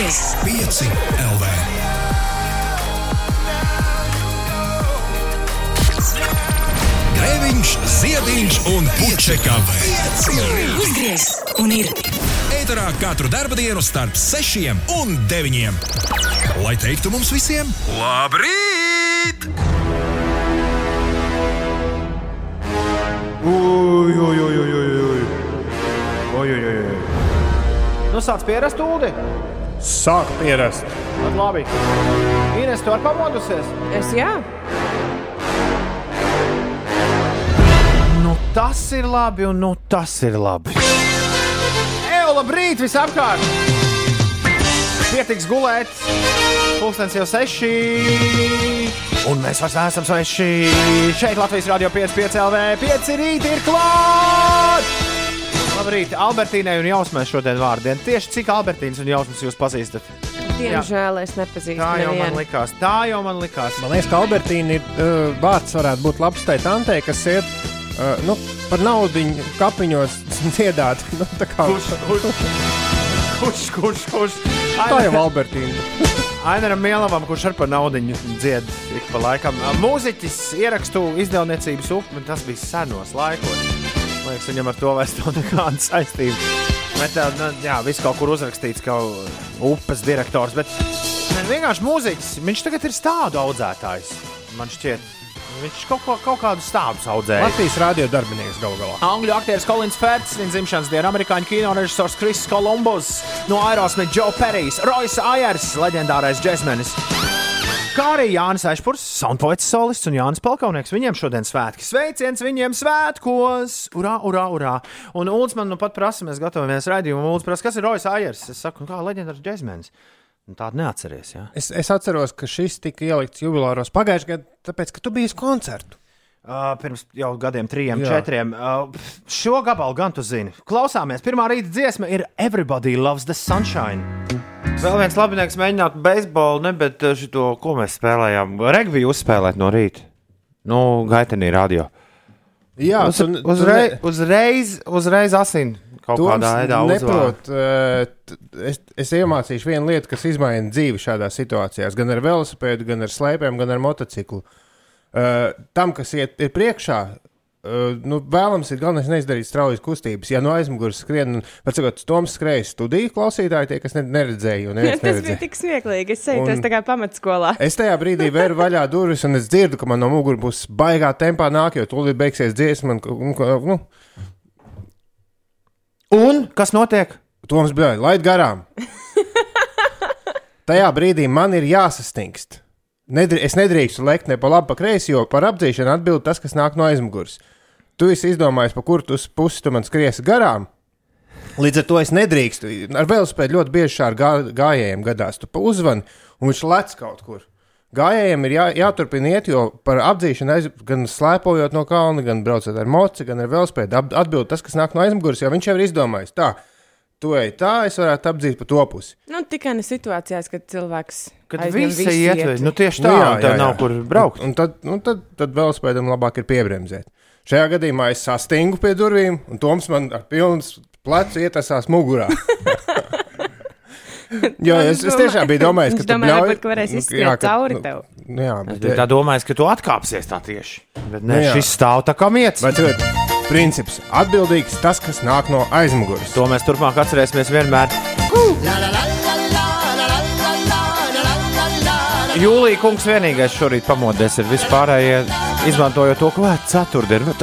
Uzgriez! 5 LV. Grēviņš, Ziediņš un Puķekavē. Uzgriez! Un ir Ēterā katru dienu starp 6 un 9. Lai teiktu mums visiem, labrīt! Ui, ui, ui, ui, ui, ui. Ui, ui, ui, ui. Nu, sāc pierast ūdeni. Sāk pierast. Tad labi. Ines, tu ar pamodusies? Es jā, Nu, tas ir labi, un nu, tas ir labi. Eju, labrīt, visapkārt! Pietiks gulēt, pulkstenis jau seši. Un mēs vairs neesam sveši. Šeit Latvijas Rādio 5,5 LV. 5 rīt ir klāt! Labrīt, Albertīnai un Jausmai šodien vārdien. Tieši cik Albertīnas un Jausmas jūs pazīstat? diemžēl es nepazīstu. Tā jau man nevienu. likās. Tā jau man likās. Man liekas, ka Albertīna ir uh, vārds, varētu būt labs tai tantei, kas iet uh, nu, par naudu kapiņos dziedāt. Nu, tā kā Kurš, kurš, kurš, kurš, kurš? tā jau Albertīna. Ainaram Mielavam, kurš ar par naudu dzied ik pa laikam. Mūziķis ierakstu izdevniecības upē, tas bija senos laikos. Liekas, viņam ar to vairs nav nekāda saistība. Bet, tā, nu, jā, viss kaut kur uzrakstīts, kā upes direktors. Bet ne, vienkārši mūziķis, viņš tagad ir stādu audzētājs. Man šķiet, viņš kaut, ko, kaut kādu stādu audzē. Latvijas rādio darbinieks galu galā. Angļu aktieris Kolins Fērts, viņa dzimšanas diena, amerikāņu kino režisors Kris Kolumbus, no Aerosmith Joe Perijs, Royce Ayers, leģendārais džekmenis. Kā arī Jānis Aišpurs, soundpoets solists un Jānis Palkaunieks. Viņiem šodien svētki. Sveiciens viņiem svētkos! Urā, urā, urā! Un Ulus man nu pat prasa, mēs gatavojamies raidījumam. Ulus prasa, kas ir Royce Ayers? Es saku, kā leģendārs džekmenis. Tādu neatceries. Ja? Es, es atceros, ka šis tika ielikts jubilāros pagājušajā gadā, tāpēc, ka tu biji uz koncertu. Uh, pirms jau gadiem, trim, četriem. Uh, šo gabalu gan tu zini. Klausāmies, pirmā rīta dziesma ir Everybody Loves the Sunshine. Vēl viens labinieks mēģinātu beisbolu, ne, bet uh, šito, ko mēs spēlējām, regbiju uzspēlēt no rīta. Nu, gaitenī radio. Jā, Uz, uzreiz, uzreiz, uzreiz asins kaut kādā veidā neprot, uh, es, es iemācīšu vienu lietu, kas izmaina dzīvi šādās situācijās. Gan ar velosipēdu, gan ar slēpēm, gan ar motociklu. Uh, tam, kas iet ir priekšā, uh, nu, vēlams ir galvenais neizdarīt straujas kustības. Ja no aizmugures skrien, teikt, Toms skrēja studiju klausītāji, tie, kas ne, neredzēja, un neviens Tas bija neredzēja. tik smieklīgi. Es jūtos tā kā pamatskolā. Es tajā brīdī vēru vaļā durvis, un es dzirdu, ka man no muguras būs baigā tempā nāk, jo tūlīt beigsies dziesma. un, Nu, Un kas notiek? Toms bija laid garām. Tajā brīdī man ir jāsastingst. Nedr es nedrīkstu lekt ne pa labi, pa kreisi, jo par apdzīšanu atbild tas, kas nāk no aizmugures. Tu esi izdomājis, pa kuru pusi tu man skriesi garām. Līdz ar to es nedrīkstu. Ar velospēdu ļoti bieži ar gā, gājējiem gadās. Tu uzvani, un viņš lec kaut kur. Gājējiem ir jā, jāturpina iet, jo par apdzīšanu aiz, gan slēpojot no kalna, gan braucot ar moci, gan ar velospēdu atbild tas, kas nāk no aizmugures, jo viņš jau ir izdomājis. Tā, tu ej tā, es varētu apdzīt pa to pusi. Nu, tikai ne situācijās, kad cilvēks. Kad aizņem visi visu iet, ietvi. nu tieši tā, Nu, un tev nav kur braukt. Un, un tad, nu, tad, tad velospēdam labāk ir piebremzēt. Šajā gadījumā es sastingu pie durvīm, un Toms man ar pilnu plecu ietasās mugurā. Jo es, es tiešām biju domājis, ka Viņš tu bļauj- ka varēs nu, izskriet jā, ka- cauri nu, tev. nu, Jā, bet, Tā domāju, ka tu atkāpsies tā tieši. Bet nē, Nu jā. šis stāv tā kā mietis. Bet, bet princips atbildīgs tas, kas nāk no aizmugures. To mēs turpmāk atcerēsimies vienmēr. Jūlija kungs vienīgais šorīt pamodies ir vispārējie, izmantojot to, ka vēl ceturtdiena.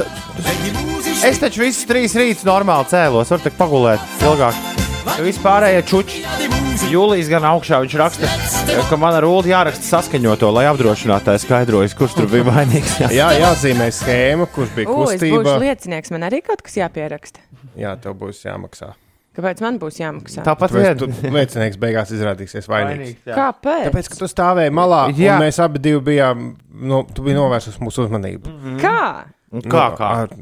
Es taču visus trīs rītus normāli cēlos, var tik pagulēt ilgāk. Vispārējie čuči. Jūlijas gan augšā viņš raksta, ka man ar ulu jāraksta saskaņoto, lai apdrošinātājs skaidrojas, kurš tur bija vainīgs. Jā. Jā, jāatzīmē schēma, kurš bija būšu kustība. liecinieks, man arī kaut kas jāpieraksta. Jā, tev būs jāmaksā. Kāpēc man būs jāmaksā? Tāpat vien. tu liecinieks beigās izrādīsies vainīgs. jā. Kāpēc? Tāpēc, ka tu stāvēji malā, Jā. un mēs abi divi bijām, nu, tu biji novērsus mūsu uzmanību. Kā? Un Kā, kā? Ar,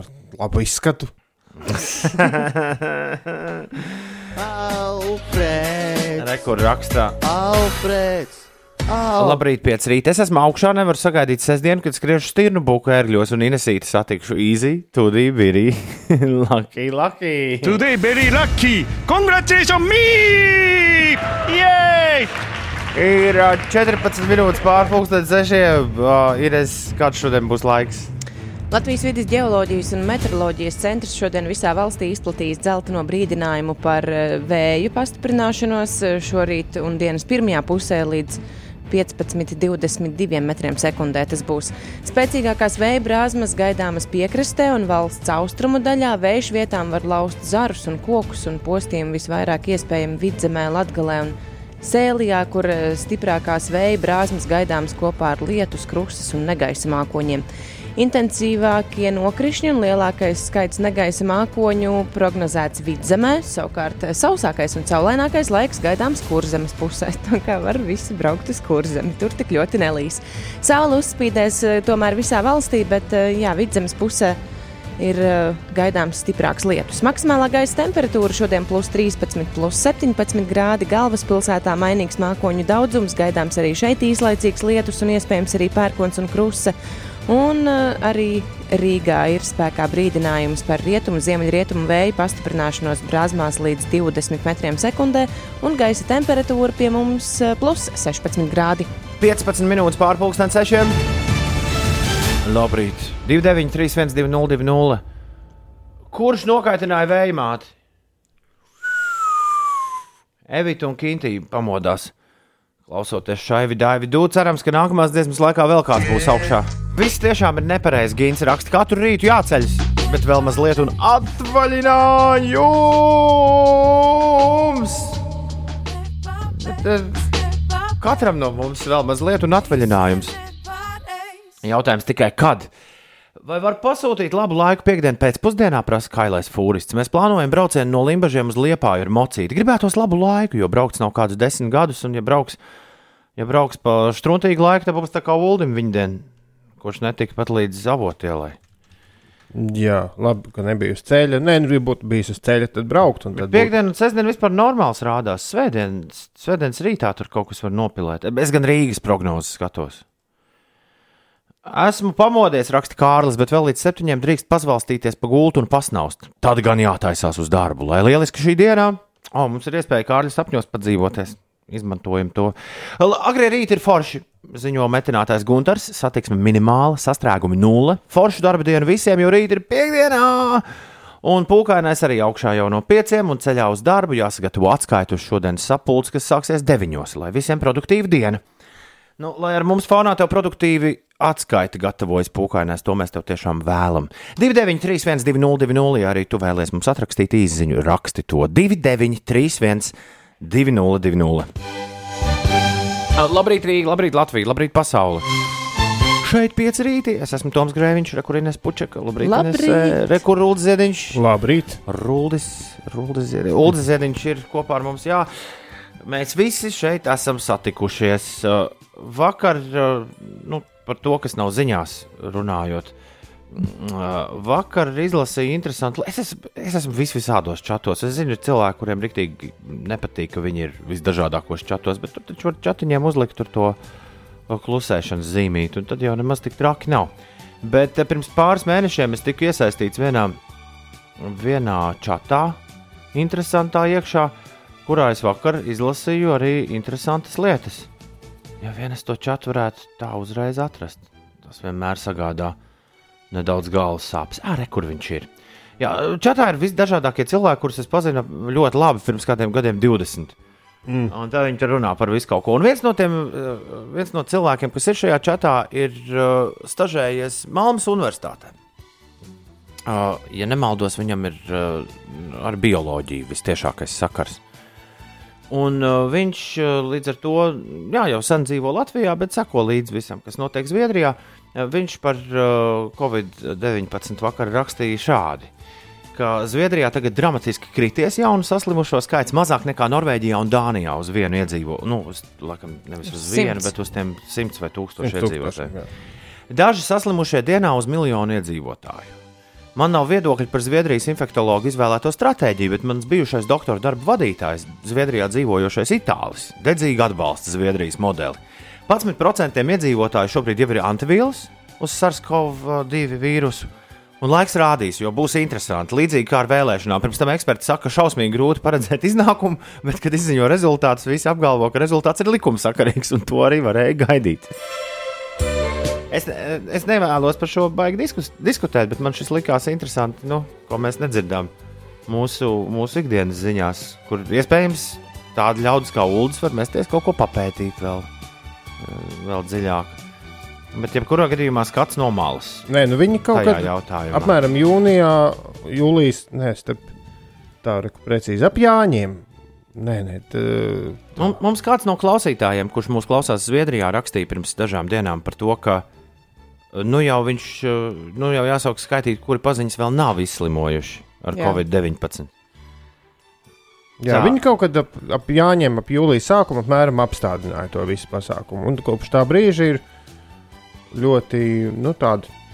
ar labu izskatu. Rekords rakstā. Alfreds! Labrīt, pieci rīt. Es esmu augšā, nevaru sagaidīt sestdienu, kad skriešu stirnu buku ērgļos un Inesīti satikšu īzī, tudī, birī. lucky, lucky. Today very lucky. Congratulations me! Jej! Ir ā, 14 minūtes pārpusdienas sešiem. Ā, Ir es, kāds šodien būs laiks? Latvijas vidus geoloģijas un meteoroloģijas centrs šodien visā valstī izplatījis dzelteno brīdinājumu par eh, vēju pastiprināšanos eh, šorīt un dienas pirmajā pusē līdz 15,22 metriem sekundē. Tas būs spēcīgākās vēja brāzmas gaidāmas piekrastē un valsts austrumu daļā. Vējš vietām var laust zarus un kokus un postiem visvairāk iespējami vidzemē, latgalē un Sēlijā, kur eh, stiprākās vēja brāzmas gaidāmas kopā ar lietus, krustas un negaisa mākoņiem. Intensīvākie nokrišņi un lielākais skaits negaisa mākoņu prognozēts vidzemē, savukārt eh, sausākais un saulainākais laiks gaidāms kurzemes pusē. Tā kā var visi braukt uz kurzemi, tur tik ļoti nelīs. Saula uzspīdēs eh, tomēr visā valstī, bet eh, jā, vidzemes pusē ir uh, gaidāms stiprāks lietus. Maksimālā gaisa temperatūra šodien plus 13, plus 17 grādi. Galvaspilsētā mainīgs mākoņu daudzums, gaidāms arī šeit īslaicīgs lietus un iespējams arī pērkons un krusta. Un uh, arī Rīgā ir spēkā brīdinājums par rietumu, ziemeļrietumu vēju pastiprināšanos brāzmās līdz 20 metriem sekundē, un gaisa temperatūra pie mums uh, plus 16 grādi. 15 minūtes pārpusdienas sešiem. Labrīt. 293, 202, Kurš nokaitināja vēja māti? Evita un Kintī pamodās. Klausoties šai vidē, vidū cerams, ka nākamās dziesmas laikā vēl kāds būs augšā. Viss tiešām ir nepareizi. Gīns raksta, katru rītu jāceļas, bet vēl mazliet un atvaļinājums! Eh, katram no mums vēl mazliet un atvaļinājums. Jautājums tikai kad? Vai var pasūtīt labu laiku piekdienu pēcpusdienā, prasa Kailais Fūrists. Mēs plānojam braucienu no Limbaģiem uz Liepāju ar mocīti. Gribētos labu laiku, jo braukts nav kādus desmit gadus, un ja brauks, ja brauks pa struntīgu laiku, tad būs tā kā Uldim viņa diena, kurš netika pat līdz zavotielai. Jā, labi, ka nebija uz ceļa. Nē, nu, ja būtu bijis uz ceļa, tad braukt. Tad būtu... Piektdiena un sestdiena vispār normāls rādās. Svētdienas, svētdienas rītā tur kaut kas var nopilēt. Es gan Rīgas prognozes skatos. Esmu pamodies, raksta Kārlis, bet vēl līdz septiņiem drīkst pazvalstīties pa gultu un pasnaust. Tad gan jātaisās uz darbu, lai lieliski šī dienā. O, mums ir iespēja Kārlis sapņos padzīvoties. Izmantojam to. Agri rīt ir forši, ziņo metinātājs Gunārs. Satiksme minimāla, sastrēgumi nulle. Foršu darba diena visiem, jo rīt ir piekdienā. Un pūkainais arī augšā jau no pieciem un ceļā uz darbu jāsagatavo atskaitu uz šodienas sapulci, kas sāksies deviņos, lai visiem produktīva diena. Nu, lai ar mums fonā tev produktīvi atskaiti gatavojas pūkainās, to mēs tev tiešām vēlam. 293, 202, ja arī tu vēlies mums atrakstīt īsiņu, raksti to 293, 202. Labrīt, Rīga, labrīt, Latvija, labrīt, pasaule! Šeit pieci rīti. Es esmu Toms Grēviņš, Rekurīnes Pučeka, labrīt, Labrīt. Rekurūdas Ziediņš. Labrīt! Ruldis, Ruldis Ziediņš, Uldis Ziediņš ir kopā ar mums. Jā, mēs visi šeit esam satikušies. Vakar nu, par to, kas nav ziņās, runājot. Uh, Vakar izlasīju interesantu. Es esmu, es esmu vis visādos čatos. Es zinu, ir cilvēki, kuriem rīktīgi nepatīk, ka viņi ir visdažādākos čatos, bet tur taču var čatiņiem uzlikt to uh, klusēšanas zīmīti, un tad jau nemaz tik traki nav. Bet uh, pirms pāris mēnešiem es tiku iesaistīts vienā, vienā čatā, interesantā iekšā, kurā es vakar izlasīju arī interesantas lietas. Ja vien es to čatu varētu tā uzreiz atrast, tas vienmēr sagādā nedaudz galvas sāpes. Ārē, kur viņš ir? Jā, čatā ir visdažādākie cilvēki, kurus es pazinu ļoti labi pirms kādiem gadiem, 20. Mm. Un tā viņi tur runā par visu kaut ko. Un viens no, tiem, eh, viens no cilvēkiem, kas ir šajā čatā, ir uh, stažējies Malmas Universitātē. Uh, ja nemaldos, viņam ir uh, ar bioloģiju vistiešākais sakars. Un uh, viņš uh, līdz ar to jā, jau sen dzīvo Latvijā, bet sako līdzi visam, kas notiek Zviedrijā. Uh, viņš par uh, Covid-19 vakar rakstīja šādi. Ka Zviedrijā tagad dramatiski krities jaunu saslimušo skaits mazāk nekā Norvēģijā un Dānijā uz vienu iedzīvotāju. Nu, uz, laikam, nevis uz vienu, Simts. bet uz tiem simts vai tūkstošu iedzīvotāju. Daži saslimušie dienā uz miljonu iedzīvotāju. Man nav viedokļi par Zviedrijas infektuologu izvēlēto stratēģiju, bet mans bijušais doktora darba vadītājs, Zviedrijā dzīvojošais itālis, dedzīgi atbalsta Zviedrijas modeli. 11% iedzīvotāju šobrīd jau ir antivīls uz SARS-CoV-2 vīrusu, Un laiks rādīs, jo būs interesanti. Līdzīgi kā ar vēlēšanām. Pirms tam eksperti saka, ka šausmīgi grūti paredzēt iznākumu, bet, kad izziņo rezultātus, visi apgalvo, ka rezultāts ir likumsakarīgs, un to arī varēja gaidīt. Es, es nevēlos par šo baigi diskus, diskutēt, bet man šis likās interesanti, nu, ko mēs nedzirdām mūsu, mūsu ikdienas ziņās, kur iespējams tādi ļaudis kā Ulas var mesties kaut ko papētīt vēl, vēl dziļāk. Bet, jebkurā gadījumā, skats no malas. Nē, nu viņi kaut kādā jautājumā. apmēram jūnijā, jūlijā, nē, starp tā ir precīzi ap Jāņiem. Nē, nē, tā, Mum- Mums kāds no klausītājiem, kurš mūs klausās Zviedrijā, rakstīja pirms dažām dienām par to, ka nu jau viņš, eh, nu jau jāsāk skaitīt, kuri paziņas vēl nav izslimojuši ar Jā. Covid-19. Jā, Tā. viņi kaut kad ap, ap Jāņiem, ap jūlijas sākumu apmēram apstādināja to visu pasākumu. Un kopš tā brīža ir ļoti nu,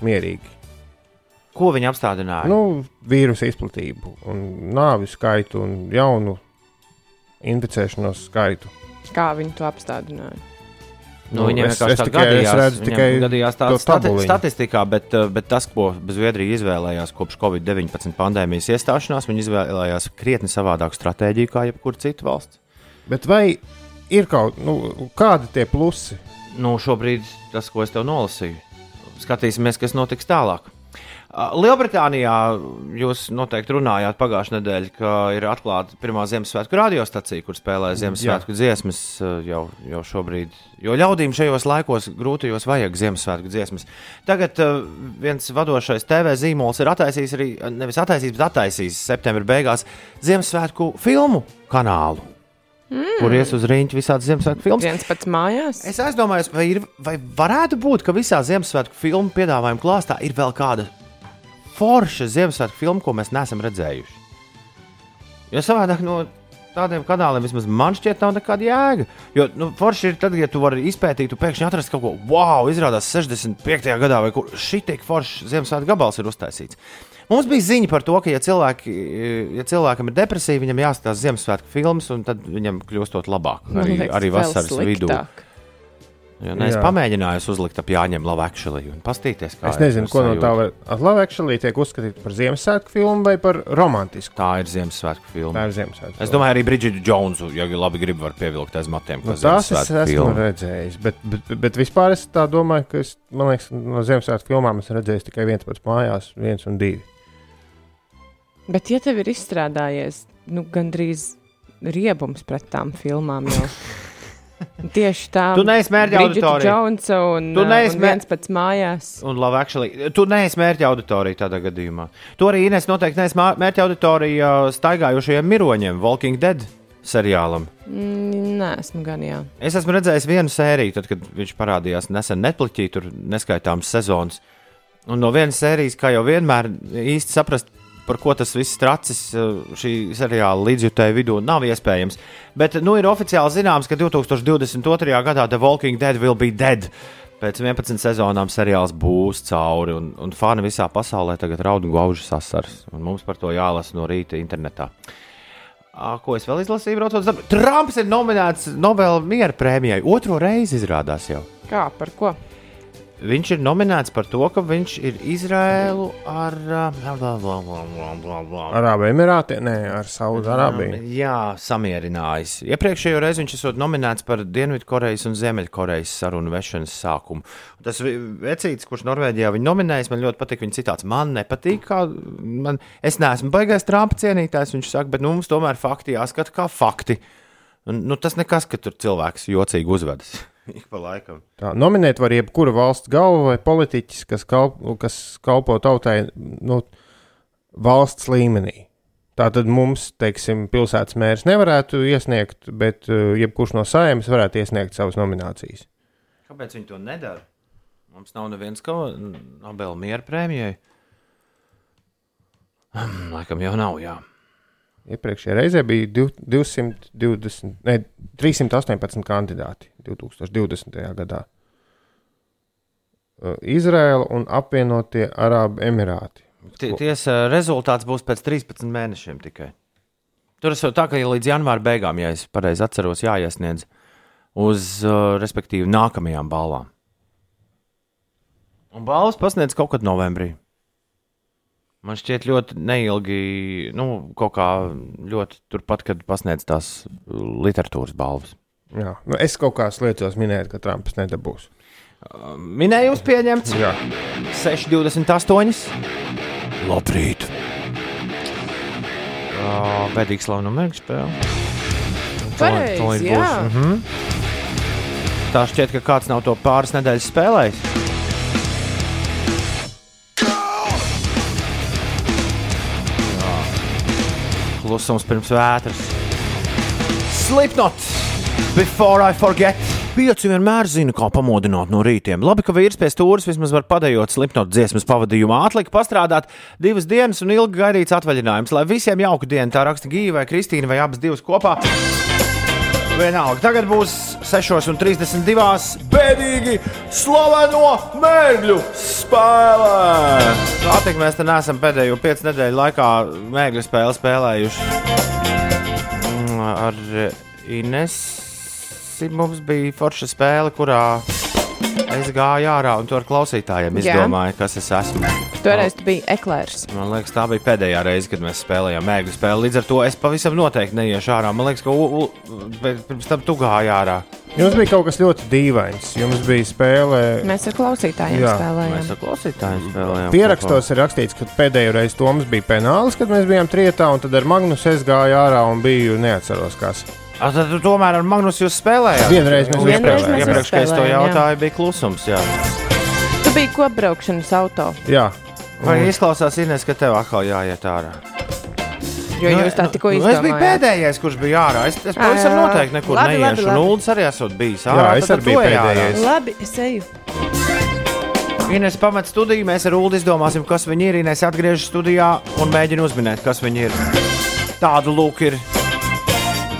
mierīgi. Ko viņi apstādināja? Nu, vīrusu izplatību, un nāvi skaitu un jaunu inficēšanos skaitu. Kā viņi to apstādināja? Nu, Nu, viņiem es- vienkārši es tikai- gadījās, redzu tikai gadījās tā stati statistikā, bet, eh, bet tas, ko Zviedrija izvēlējās kopš Covid-19 pandēmijas iestāšanās, viņi izvēlējās krietni savādāku stratēģiju kā jebkura cita valsts. Bet vai ir kaut nu, kādi tie plusi? Nu, šobrīd tas, ko es tev nolasīju, skatīsimies, kas notiks tālāk. Lielbritānijā jūs noteikti runājāt pagājušajā nedēļā, ka ir atklāta pirmā Ziemassvētku radiostacija, kur spēlē Ziemassvētku dziesmas ā, jau, jau šobrīd. Jo ļaudīm šajos laikos grūtajos vajag Ziemassvētku dziesmas. Tagad ā, viens vadošais TV zīmols ir attaisījis arī, nevis attaisījis, bet attaisījis septembra beigās Ziemassvētku filmu kanālu. Mm. Kur ies uz rīņķa visādi Ziemassvētku filmas. Viens pats mājās. Es aizdomājos, vai, ir, vai varētu būt, ka visā Ziemassvētku filmu piedāvājuma klāstā ir vēl kāda forša Ziemassvētku filma, ko mēs neesam redzējuši. Jo savādāk no tādiem kanāliem vismaz man šķiet, nav nekāda jēga. Jo nu, forši ir tad, ja tu vari izpētīt, tu pēkšņi atrast kaut ko, wow, izrādās 65. gadā, vai kur šī tik forša Ziemassvētku gabals ir uztaisīts. Mums bija ziņa par to, ka, ja, cilvēki, ja cilvēkam ir depresija, viņam jāskatās Ziemassvētku filmas, un tad viņam kļūstot labāk. Arī, liekas, arī vasaras vidū. Ja, ne, es Jā. pamēģināju uzlikt ap Lava Actually un paskatīties, kā Es nezinu, ko no tā var. var. Latvijas tiek uzskatīta par Ziemassvētku filmu vai par romantisku. Tā ir Ziemassvētku filma. Tā ir Ziemassvētku. Es domāju, arī Brigita Jonesu, ja labi grib, var pievilkt aiz matiem. Nu, tās es esmu filma. redzējis, bet, bet, bet vispār es tā domāju, ka es, man liekas, no Ziemassvētku filmām esmu redzējis tikai viens pats mājās, viens un divi. Bet, ja tev ir izstrādājies nu, gandrīz riebums pret tām filmām, jau tieši tā, Tu neesi mērķa auditorija. Jonesa un, Tu neesi un mē- viens pats mājās. Un Lava Actually. Tu neesi mērķa auditorija tādā gadījumā. Tu arī Ines noteikti neesi mērķa auditorija staigājošajiem miroņiem, Walking Dead seriālam. Mm, Nē, esmu gan jā. Es esmu redzējis vienu sēriju, tad, kad viņš parādījās nesen Netflixī, tur neskaitāmas sezonas. Un no vienas sērijas, kā jau vienmēr, īsti saprast, par ko tas viss tracis eh, šī seriāla līdzjutēju vidū, nav iespējams. Bet nu, ir oficiāli zināms, ka 2022. gadā The Walking Dead will be dead. Pēc 11 sezonām seriāls būs cauri, un, un fani visā pasaulē tagad raud un gauž sasaras. Un mums par to jālasa no rīta internetā. Ko es vēl izlasīju, braucot? Trumps ir nominēts Nobela miera prēmijai. Otro reizi izrādās jau. Kā, par ko? Viņš ir nominēts par to, ka viņš ir Izraēlu ar. Arābu Emirātiem, nē, ar Saudārābiju. Jā, samierinājis. Iepriekšējo reizi viņš esot nominēts par Dienvidkorejas un Ziemeļkorejas sarunu vešanas sākumu. Tas vecītis, kurš Norvēģijā viņu nominējis, man ļoti patīk viņa citāts. Man nepatīk, kā man, es neesmu baigais Trumpa cienītājs, viņš saka, bet nu, mums tomēr fakti jāskata kā fakti. Un, nu, tas nekas, ka tur cilvēks jocīgi uzvedas. Ik pa laikam. Tā, nominēt var jebkuru valsts galvu vai politiķis, kas, kalp, kas kalpo tautai nu, valsts līmenī. Tātad mums, teiksim, pilsētas mērs nevarētu iesniegt, bet uh, jebkurš no saimnes varētu iesniegt savas nominācijas. Kāpēc viņi to nedara? Mums nav nevienas Nobela miera prēmijai. Laikam jau nav, jā. Iepriekšējā reizē bija div- 220, ne, 318 kandidāti 2020. gadā. Uh, Izraela un apvienotie Arābu Emirāti. Tie- Tiesa rezultāts būs pēc 13 mēnešiem tikai. Tur ir tā, ka līdz janvāra beigām, ja es pareizi atceros, jāiesniedz uz, uh, respektīvi, nākamajām balvām. Un balvas pasniedz kaut kad novembrī. Man šķiet ļoti neilgi, nu, kaut kā ļoti turpat, kad pasniedz tās literatūras balvas. Jā. Nu, es kaut kādās lietās minēju, ka Trumps nedabūs. Minējums pieņemts. Jā. 6,28. Labrīt! Uh, Bēdīgs slavu no Mērķa spēle. Pareizi, to ir jā. būs. Mhm. Tā šķiet, ka kāds nav to pāris nedēļas spēlējis. Jā. Klusums pirms vētras. Slipknot! Before I forget! Pieci vienmēr zina, kā pamodināt no rītiem. Labi, ka vīrs pie stūres vismaz var padējot slipknot dziesmas pavadījumā. Atlika pastrādāt divas dienas un ilgi gaidīts atvaļinājums. Lai visiem jauka diena, tā raksta Gīva vai Kristīna vai abas divas kopā. Vienalga, tagad būs 6,32. Bēdīgi slaveno mērķu spēlē. Tā tik mēs te neesam pēdējo piecu nedēļu laikā mērķu spēli spēlējuši. Mm, Ar Inesu mums bija forša spēle, kurā es gāju ārā un tur ar klausītājiem Jā. izdomāju, kas es esmu. Toreiz tu biji eklērs. Man liekas, tā bija pēdējā reize, kad mēs spēlējām mēģinājumu spēli. Līdz ar to es pavisam noteikti neiešu ārā. Man liekas, ka u, u, bet pirms tam tu gāji ārā. Jums bija kaut kas ļoti dīvains. Jums bija spēle. Mēs ar klausītājiem Jā, Mēs spēlējām. ar klausītājiem spēlējām. Pierakstos ir rakstīts, ka pēdējo reizi Toms bija penālis, kad mēs bijām trietā, un tad ar Magnusu es gāju ārā un biju neatceros, kas. A, tad tu tomēr ar Magnus jūs spēlējāt. Vienreiz mēs Vienreiz uzspēlējām. mēs Iepriekš, kad es to uzspēlējām, jā. jautāju, bija klusums. Jā. Tu biji kopbraukšanas auto, Jā. Vai izklausās, Ines, ka tev atkal jāiet ārā? jo Nu, jūs tā tikko nu, Es biju pēdējais, kurš bija ārā. Es, es pavisam jā. noteikti nekur Labi, labi, neiešu. labi. Un Uldis arī esot bijis Jā, ārā. es tad arī biju ej ārā. pēdējais. Labi, es eju. Ines pamet studiju, mēs ar Ulu izdomāsim, kas viņi ir. Ines atgriežas studijā un mēģina uzminēt, kas viņi ir. Tādu lūk ir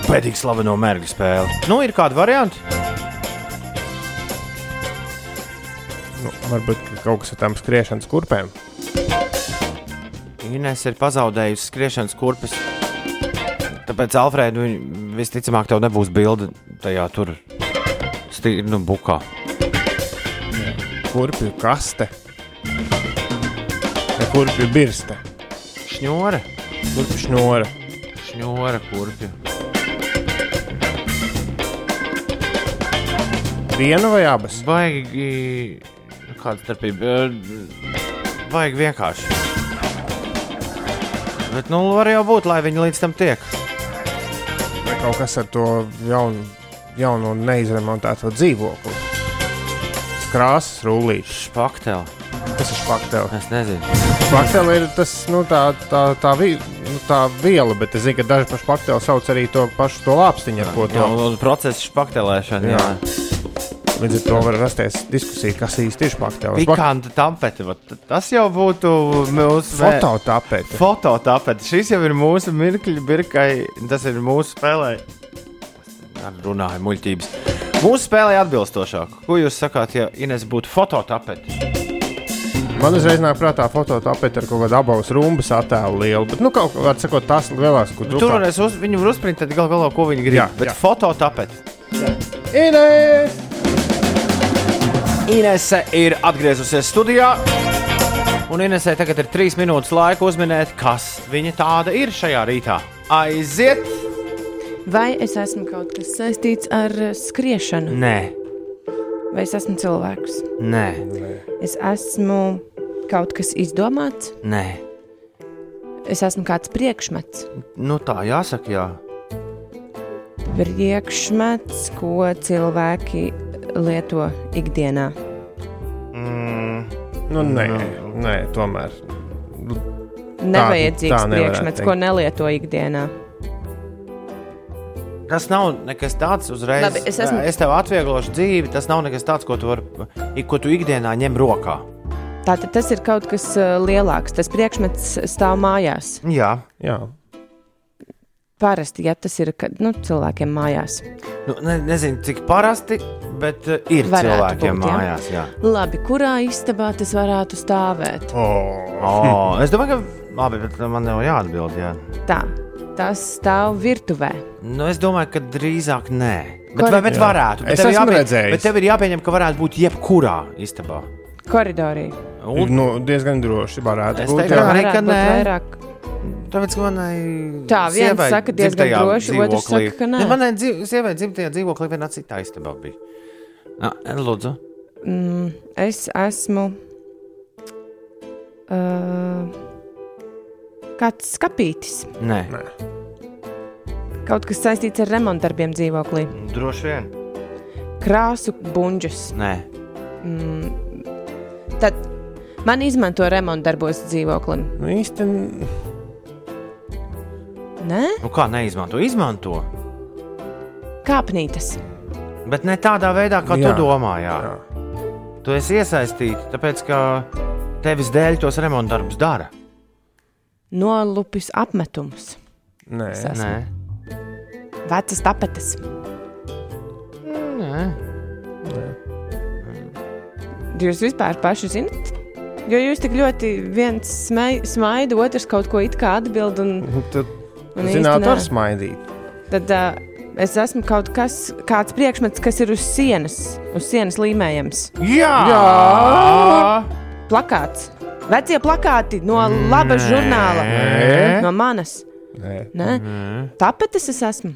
pēdīgi slaveno mērķu spēle. Nu, ir kādi varianti? Nu, varbūt ka kaut kas ar tām skriešanas kurpēm. Ines ir pazaudējusi skriešanas kurpes. Tāpēc, Alfrēda, visticamāk, tev nebūs bilde tajā tur stīri, nu, bukā. Kurpju kaste. Ja kurpju birste. Šņore, Kurpju šnora. šņore, kurpju. Vienu vai abas? Baigi, kāda starpība? Baigi vienkārši. Bet, nu, var jau būt, lai viņi līdz tam tiek. Vai kaut kas ar to jaunu, jaunu un neizremontēto dzīvokli? Krāsas rullīši. Špakteli. Tas ir špaktēlis. Es nezinu. Špaktēlis ir tas, nu, tā, tā, tā, vi, nu, tā viela, bet es zinu, ka daži par špaktēli sauc arī to pašu to lāpstiņu, ar ko Jā, to. un process špaktelēšana. Jā. Jā. Līdz ar to var rasties diskusija, kas īsti ir špaktēlis. Pikanta tampete. vat Tas jau būtu mūsu Fototapete. Fototapete. Šis jau ir mūsu mirkļu birkai. Tas ir mūsu spēlē. Runāju muļķības. Mūsu spēlē atbilstošāk. Ko jūs sakāt, ja Ines būtu fototapete? Man uzreiz nāk prātā fototapete ar kaut kādu abas rumbas attēlu lielu, bet, nu, kaut kā, var sakot, tās lielās, kur Tur varēs uz, viņu var uzprintēt gal galā, ko viņi grib. Jā, bet jā. fototapete. Ines! Inese ir atgriezusies studijā. Un Inesē tagad ir trīs minūtes laika uzminēt, kas viņa tāda ir šajā rītā. Aiziet! Vai es esmu kaut kas saistīts ar eh, skriešanu, Nē, vai es esmu cilvēks? nē, Es esmu kaut kas izdomāts, nē. es esmu kāds priekšmets. Nu, tā jāsaka, jā. Priekšmets, ko cilvēki lieto ikdienā. Mm, Nu, nē, nē, tomēr. Nevajadzīgs tā nevarētu priekšmets, teikt. ko nelieto ikdienā. tas nav nekas tāds uzreiz. Labi, es esmu- es tev atvieglošu dzīvi. Tas nav nekas tāds, ko tu, var, ko tu ikdienā ņem rokā. Tātad tas ir kaut kas uh, lielāks. Tas priekšmets stāv mājās. Jā, Jā, Parasti, ja tas ir kad, nu, cilvēkiem mājās. nu, ne, nezinu, cik parasti, bet uh, ir Varētu cilvēkiem būt, jā. mājās. Jā. Labi, kurā istabā tas varētu stāvēt? oh. Oh, es domāju, ka labi, bet man jau jāatbild. Jā. Tā, tas stāv virtuvē. Nu, es domāju, ka drīzāk nē. Bet, vai, bet Jā. varētu. Bet Es tev ir esmu jāpie- redzējis. Bet tev ir jāpieņem, ka varētu būt jebkurā istabā. Koridorī. Un, Nu, diezgan droši varētu Es būt. teiktu, jā. arī, ka nē. vairāk. Tāpēc, manai Tā, viens sievai saka diezgan droši, otrs saka, ka nē. Ne, Manai dzīv, sievai dzimtajā dzīvoklī viena cita istabā bija. Nā, lūdzu. Mm, es esmu. Uh, kāds skapītis. Nē, Kaut kas saistīts ar remontdarbiem dzīvoklī. droši vien. Krāsu buļģus. Nē, Tad man izmanto remontdarbos dzīvoklim. Nu, īsti Nē, nu kā neizmanto? Izmanto. kāpnītes. Bet ne tādā veidā, kā Jā. tu domā. Jā. Jā. Tu esi iesaistīts, tāpēc ka tevis dēļ tos remontdarbus dara. Nolupis apmetums. nē. Es. Nē, Vecas tapetes. Nē. Jūs vispār paši zinat? Jo jūs tik ļoti viens smai- smaida, otrs kaut ko it kā atbild. Un, Tad, zināt, nē. var smaidīt. Tad uh, es esmu kaut kas, kāds priekšmets, kas ir uz sienas, uz sienas līmējams. Jā! Jā! Plakāts. Vecie plakāti no laba žurnāla. Nē. No manas. Nē. Ne? Tapetes es esmu.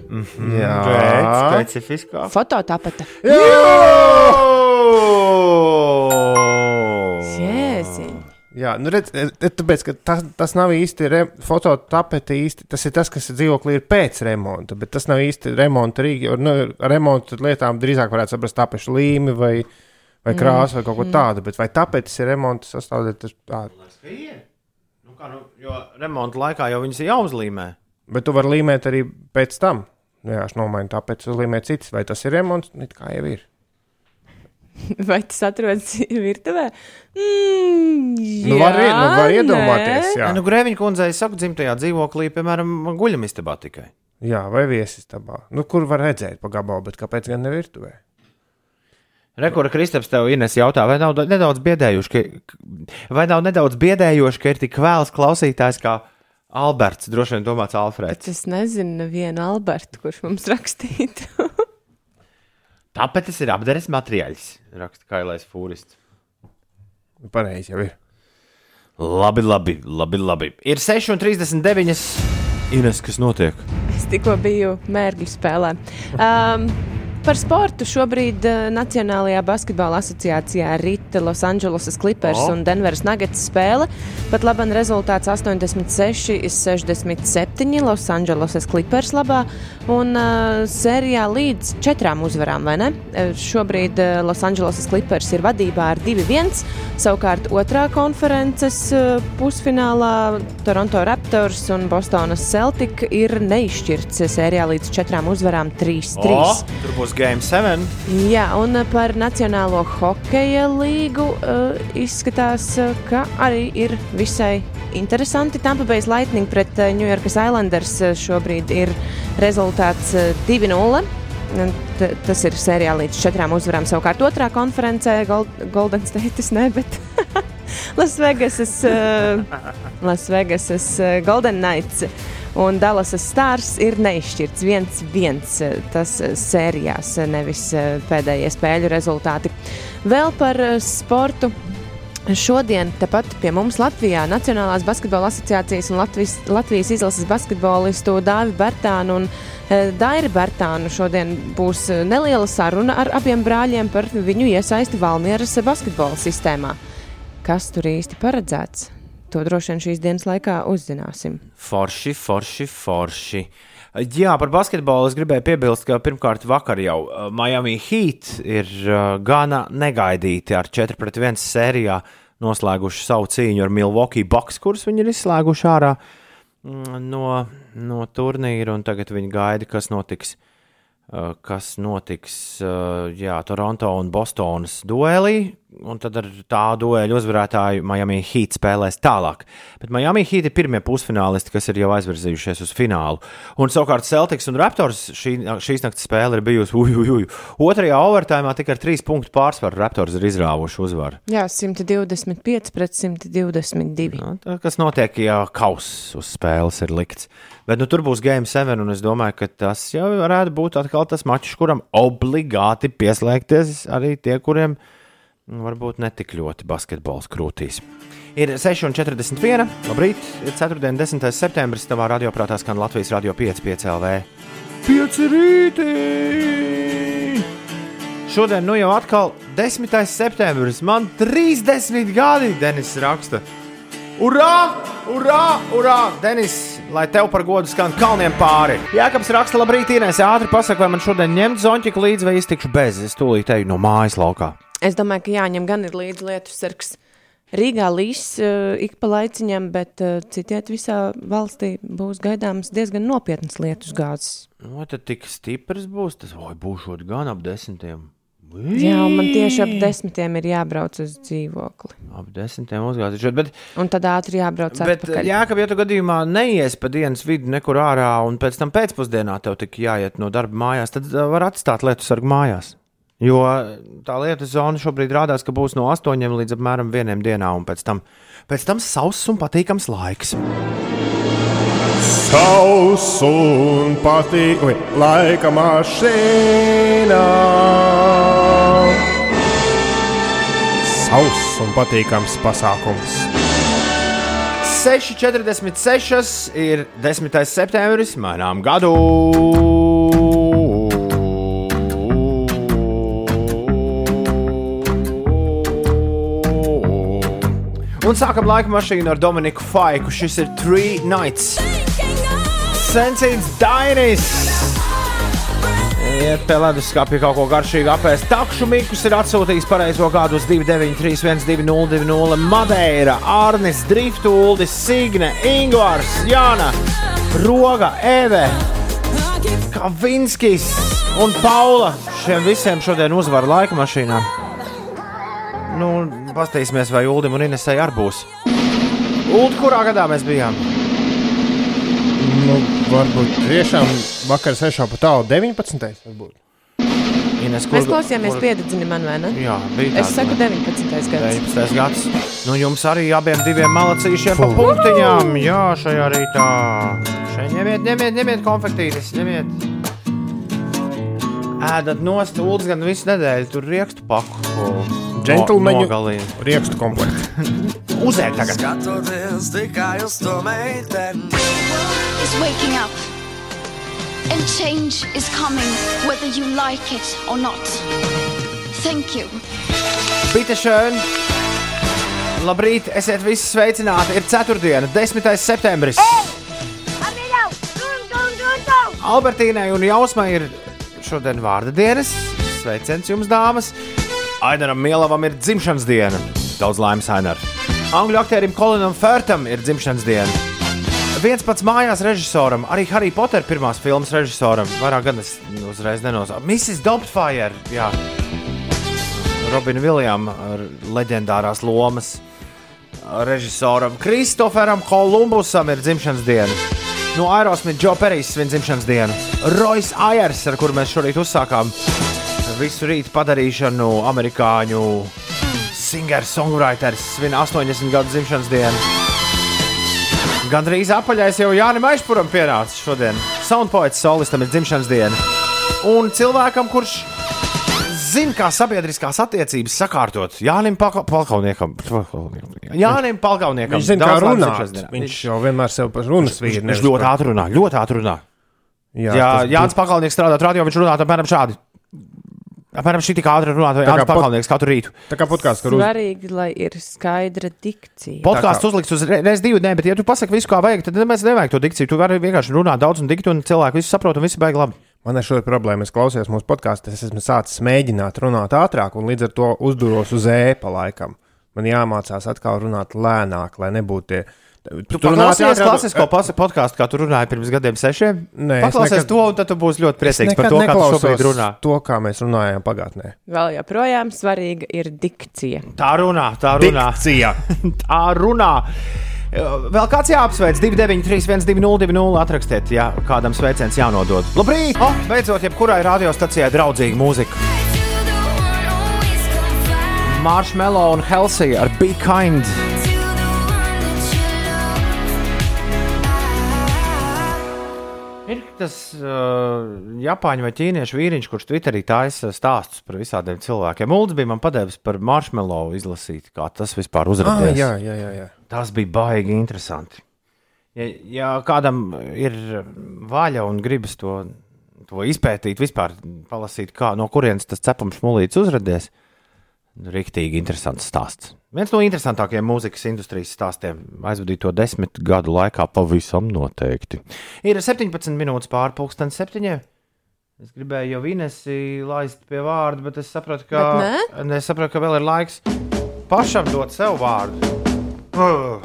Jā, Pēc specifiskā. Fototapete. Jēziņ. Jā, nu redz, e, e, tāpēc, ka tas, tas nav īsti re, fototapete, īsti, tas ir tas, kas dzīvoklī ir pēc remonta, bet tas nav īsti remonta rīki. jo, Nu, remonta lietām drīzāk varētu saprast tapešu līmi vai, vai krāsu vai kaut ko tādu, bet vai tapetes ir remonta sastāvdaļa, tas tā. Nu, kā, nu, jo remonta laikā jau viņas ir jāuzlīmē. Bet tu vari līmēt arī pēc tam. Nu, Jā, es nomainu tāpēc, uzlīmēt citas, vai tas ir remonts, nu, it kā jau ir. Vai tas atrodas virtuvē? Mm, Nu, var, nu, var iedomāties, jā. Jā. Nu, Grēviņa kundzei saka, dzimtajā dzīvoklī, piemēram, guļamistabā tikai. Jā, vai viesistabā. Nu, kur var redzēt pa gabalu, bet kāpēc gan ne virtuvē? Rekora Kristaps tev Ines jautā, vai nav nedaudz biedējuši, ka, vai nav nedaudz biedējoši, ka ir tik vēls klausītājs kā Alberts, droši vien domāts Alfreds. Bet es nezinu, nevienu Albertu, kurš mums rakstītu. Tāpēc tas ir apdares materiāls, raksta Kailais Fūrists. Pareizi jau ir. Labi, labi, labi, labi. Ir 6,39. Ines, kas notiek? Es tikko biju mērķu spēlē. Um, par sportu šobrīd uh, Nacionālajā basketbola asociācijā rita Los Angeles Clippers oh. un Denveras Nuggets spēle. Pat labi rezultāts 86, 67 Los Angeles Clippers labā un uh, sērijā līdz četrām uzvarām, vai ne? Uh, šobrīd uh, Los Angeles Clippers ir vadībā ar 2-1. Savukārt otrā konferences uh, pusfinālā Toronto Raptors un Bostonas Celtic ir neizšķirts sērijā līdz četrām uzvarām 3-3. O, tur būs Game 7. Jā, un par Nacionālo hokeja līgu uh, izskatās, uh, ka arī ir visai interesanti. Tampa Bay Lightning pret uh, New York Islanders uh, šobrīd ir rezultāts uh, 2-0. Un t- Tas ir sērijā līdz četrām uzvarām. Savukārt otrā konferencē Gold, Golden State, ne, bet Las Vegasas, uh, Las uh, Golden Knights un Dallas Stars ir neizšķirts 1-1. uh, Tas sērijās, nevis pēdējie spēļu rezultāti. Vēl par sportu. Šodien tepat pie mums Latvijā Nacionālās basketbola asociācijas un Latvijas, Latvijas izlases basketbolistu Dāvi Bērtānu un e, Dairi Bērtānu šodien būs e, neliela saruna ar abiem brāļiem par viņu iesaisti Valmieras basketbola sistēmā. Kas tur īsti paredzēts? To droši vien šīs dienas laikā uzzināsim. Forši, forši, forši. Jā, par basketbolu es gribēju piebilst, ka pirmkārt vakar jau uh, Miami Heat ir uh, gana negaidīti ar 4 pret 1 sērijā noslēguši savu cīņu ar Milwaukee Bucks, kurus viņi ir izslēguši ārā mm, no, no turnīra, un tagad viņi gaida, kas notiks. uh, Kas notiks jā, Toronto un Bostonas duelī, un tad ar tā dueļa uzvarētāju Miami Heat spēlēs tālāk. Bet Miami Heat ir pirmie pusfinālisti, kas ir jau aizvirzījušies uz finālu. Un savukārt Celtics un Raptors šī, šīs naktas spēle ir bijusi uj, uj, uj. Otrajā overtājumā tikai ar trīs punktu pārsvaru Raptors ir izrāvuši uzvaru. Jā, 125 pret 122. Nu, tā, kas notiek, ja kauss uz spēles ir likts. Bet nu, tur būs Game 7, un es domāju, ka tas jau varētu būt atkal tas mačs, kuram obligāti pieslēgties arī tie, kuriem Varbūt ne tik ļoti basketbols krūtīs. Ir 6,41. Labrīt, ir 4. un 10. septembris. Tavā radioprātā skan Latvijas radio 5,5 LV. 5 rītī! Šodien, nu jau atkal 10. septembris, man 30 gadi, Denis raksta. Urā! Urā! Urā! Denis, lai tev par godu skan kalniem pāri. Jākams raksta, labrīt, Inês, ātri pasaka, vai man šodien ņemt zonķiku līdzi vai iztikšu bez. Es tūlīt eju no mājas laukā. Es domāju, ka jāņem gan ir līdzi lietu sargs. Rīgā līs uh, ik pa laiciņam, bet uh, citiet visā valstī būs gaidāmas diezgan nopietnas lietus gāzes. No, tad tik stiprs būs tas, vai būšot gan ap desmitiem. Jā, man tieši ap desmitiem ir jābrauc uz dzīvokli. Ap desmitiem uzgājuši. Bet, Un tad ātri jābrauc bet atpakaļ. jā, ka, ja tu gadījumā neies pa dienas vidu nekur ārā, un pēc tam pēcpusdienā tev tik jāiet no darba mājās, tad var atstāt lietu sargu mājās. Jo tā lietu zona šobrīd rādās, ka būs no 8 līdz apmēram 1 dienā, un pēc tam, pēc tam sauss un patīkams laiks. Sauss un patīkami laika mašīnā. Sauss un patīkams pasākums. 6,46 ir 10. septembris, mainām gadu. Un sākam laika mašīnu ar Dominiku Faiku. Šis ir Three Nights. Sensīts Dainis. Iet pie leduskapja kaut ko garšīgu apēst. Takšu Mikls ir atsūtījis pareizo gadu uz 293, 1202, Madeira, Arnis, Driftūldis, Signe, Ingvars, Jāna, Roga, Eve, Kavinskis un Paula. Šiem visiem šodien uzvar laika mašīnā. Nu, pastīsimies, vai Uldim un Inesai arī būs. Uld, kurā gadā mēs bijām? Nu, varbūt tiešām vakar 6. pat tālu 19. Varbūt. Ines, Mēs klausījāmies piededzini man, vai ne? Jā, bija Es tāda, saku ne? 19. gads. 19. gads. Nu, jums arī abiem diviem malacīšiem pa punktiņām. Jā, šajā rītā. Šeit ņemiet, ņemiet, ņemiet konfektītes, ņemiet. Ēdat nost, ūdens gan visu nedēļu, tur riekstu paku. Džentlmeņu nogalina. riekstu komplekts. Uzēd tagad. Skatoties tikai uz to meiteni. is waking up. And change is coming, whether you like it or not. Thank you. Bitte schön! Labrīt, esiet visi sveicināti. Ir 4. 10. septembris. Albertīnai un Jausmai ir šodien vārda dienas. Sveiciens jums, dāmas! Ainaram Mielavam ir dzimšanas diena. Daudz laimes, Ainar. Angļu aktierim Kolinam Fērtam ir dzimšanas diena. Viens pats mājās režisoram, arī Harry Potter pirmās filmas režisoram, vairāk gan es uzreiz nenosaucu. Mrs. Dobtfire, jā. Robina Viljama leģendārās lomas režisoram Kristoferam Kolumbusam ir dzimšanas diena. No Aerosmith Joe Perijs svin dzimšanas dienu. Royce Ayers, ar kuru mēs šorīt uzsākām visu rītu padarīšanu, amerikāņu singer-songwriters svin 80 gadu dzimšanas dienu. Gan drīz apaļais jau Jānis Maišpuram pienācis šodien. Soundpoets solistam ir dzimšanas diena. Un cilvēkam, kurš zina, kā sabiedriskās attiecības sakārtot, Palka- Palkauniekam. Jānim Palkauniekam. Viņš zina, kā runāt. dienā. Viņš jau vienmēr sev par runas vīru. Viņš ļoti ātri runā, ļoti ātri runā. Jā, Jā, Jānis Pakalnieks strādā radio, viņš runā apmēram šādi. Apmēram šī tik ātri runā, kā Jānis pot- Pakalnieks katru rītu. Tā kā podkāsts, kur uz... Svarīgi, lai ir skaidra dikcija. Podkāsts uzliks uz reizes divu, nē, bet, ja tu pasaki visu, kā vajag, tad nemaz nevajag to dikciju. Tu vari vienkārši runāt daudz un dikti, un cilvēki visu saprot, un viss beigas labi. Man ir šāda problēma. Es klausījos mūsu podkāstu, es esmu sācis mēģināt runāt ātrāk, un līdz ar to uzduros uz ēpa laikam. Man jāmācās atkal runāt lēnāk, lai nebūtu tie. Tu paklausījies klasisko pas- podkāstu, kā tu runāji pirms gadiem sešiem? Nē, es Paklausies nekad- to, un tad tu būsi ļoti priecīgs par to, kā tu šobrīd runā. To, kā mēs runājām pagātnē. Vēl joprojām svarīga ir dikcija. Tā runā, tā runā. Dikcija. Tā runā. Vēl kāds jāapsveic 293, 1202, atrakstiet, ja kādam sveiciens jānodod. Labrīt! Oh, beidzot, jebkurai radiostacijai draudzīga mūzika. Marshmallow un Helsija ar Be Kind. Tas uh, Japāņu vai ķīniešu vīriņš, kurš Twitterī taisa stāstus par visādiem cilvēkiem. Ulds bija man padevis par marshmallow izlasīt, kā tas vispār Ah, uzrādījās. jā, jā, jā, jā. Tas bija baigi interesanti. Ja, ja kādam ir vaļa un gribas to, to izpētīt, vispār palasīt, kā, no kurienes tas cepams mūlīts uzrādījās, Riktīgi interesants stāsts. Viens no interesantākajiem mūzikas industrijas stāstiem aizvadīto desmit gadu laikā pavisam noteikti. Ir 17 minūtes pārpusdienas septiņiem. Es gribēju jau Inesi laist pie vārda, bet es sapratu, ka, es sapratu, ka vēl ir laiks pašam dot sev vārdu. Brr.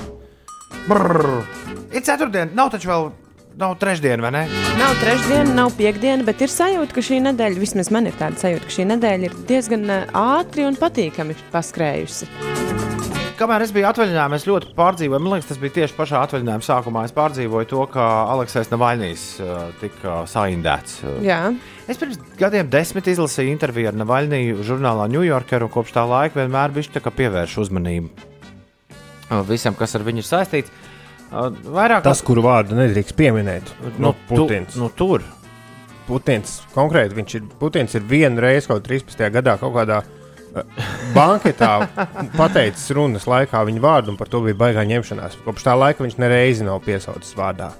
Brr. Ir ceturtdiena, nav taču vēl nav trešdiena, vai ne? Nav trešdiena, nav piekdiena, bet ir sajūta, ka šī nedēļa, vismaz man ir tāda sajūta, ka šī nedēļa ir diezgan ā, ātri un patīkami paskrējusi. Kamēr es biju atvaļinājumā, es ļoti pārdzīvoju. Man liekas, tas bija tieši pašā atvaļinājuma sākumā. Es pārdzīvoju to, ka Aleksis Navaļnīs uh, tika saindēts. Uh, Jā, Es pirms gadiem desmit izlasīju interviju ar Navaļniju žurnālā New Yorker, un kopš tā laika vienmēr viņš pievērš uzmanību uh, visam, kas ar viņu ir saistīts. Vairāk Tas, kuru vārdu nedrīkst pieminēt, nu, Putins. Tu, nu, tur. Putins konkrēti, viņš ir, Putins ir vienu reizi kaut 13. gadā kaut kādā uh, banketā pateicis runas laikā viņa vārdu, un par to bija baigā ņemšanās. Kopš tā laika viņš nereizi nav piesaucis vārdā.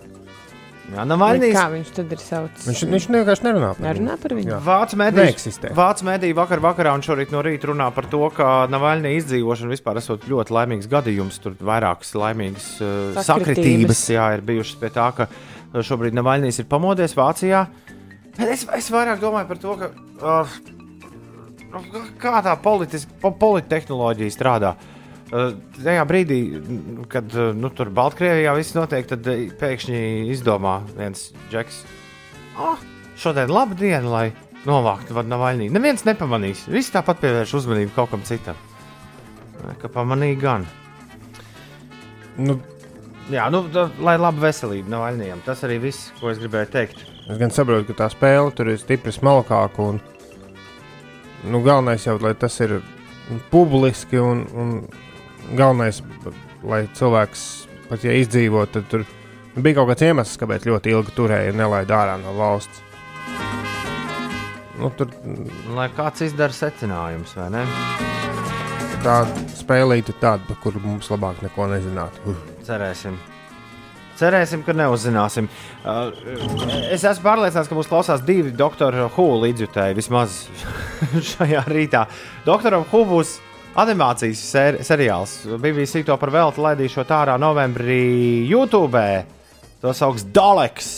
Jā, Vai Navaļnīs. kā viņš tad ir saucis? Viņš, viņš vienkārši nerunā par Nerunā par viņu? Vācu mediji, Neeksistē. Vācu mediji vakar vakarā un šorīt no rīta runā par to, ka Navaļņa izdzīvošana vispār esot ļoti laimīgs gadījums. Tur vairākas laimīgas uh, Sakritības. sakritības jā, ir bijušas pie tā, ka uh, šobrīd Navaļņīs ir pamodies Vācijā. Bet es, es vairāk domāju par to, ka, uh, kā tā politiski, po, politehnoloģija strādā. Uh, tajā brīdī, kad uh, nu, tur Baltkrievijā viss notiek, tad uh, pēkšņi izdomā viens džeks, oh, šodien laba diena, lai novāktu Navaļnī. Neviens nepamanīs. Visi tāpat pievērš uzmanību kaut kam citam. Ka pamanīja gan. Nu, Jā, nu, da, lai laba veselība Navaļnijam. Tas arī viss, ko es gribēju teikt. es gan saprotu, ka tā spēle tur ir stipri smalkāka. Un, nu, galvenais jau, lai tas ir publiski un, un galvenais, lai cilvēks pat ja izdzīvo, tad tur bija kaut kāds iemesls, kāpēc ļoti ilgi turēja un nelaida ārā no valsts. Nu, tur Lai kāds izdara secinājumus, vai ne? tā spēlīte tāda, par kuru mums labāk neko nezināt. Uh. Cerēsim. Cerēsim, ka neuzzināsim. Uh, es esmu pārliecināts, ka mūs klausās divi doktora Hu līdzjutēji vismaz šajā rītā. Doktoram Hu būs animācijas ser seriāls. BBC to par velti laidīšot ārā novembrī YouTube. To sauc Daleks.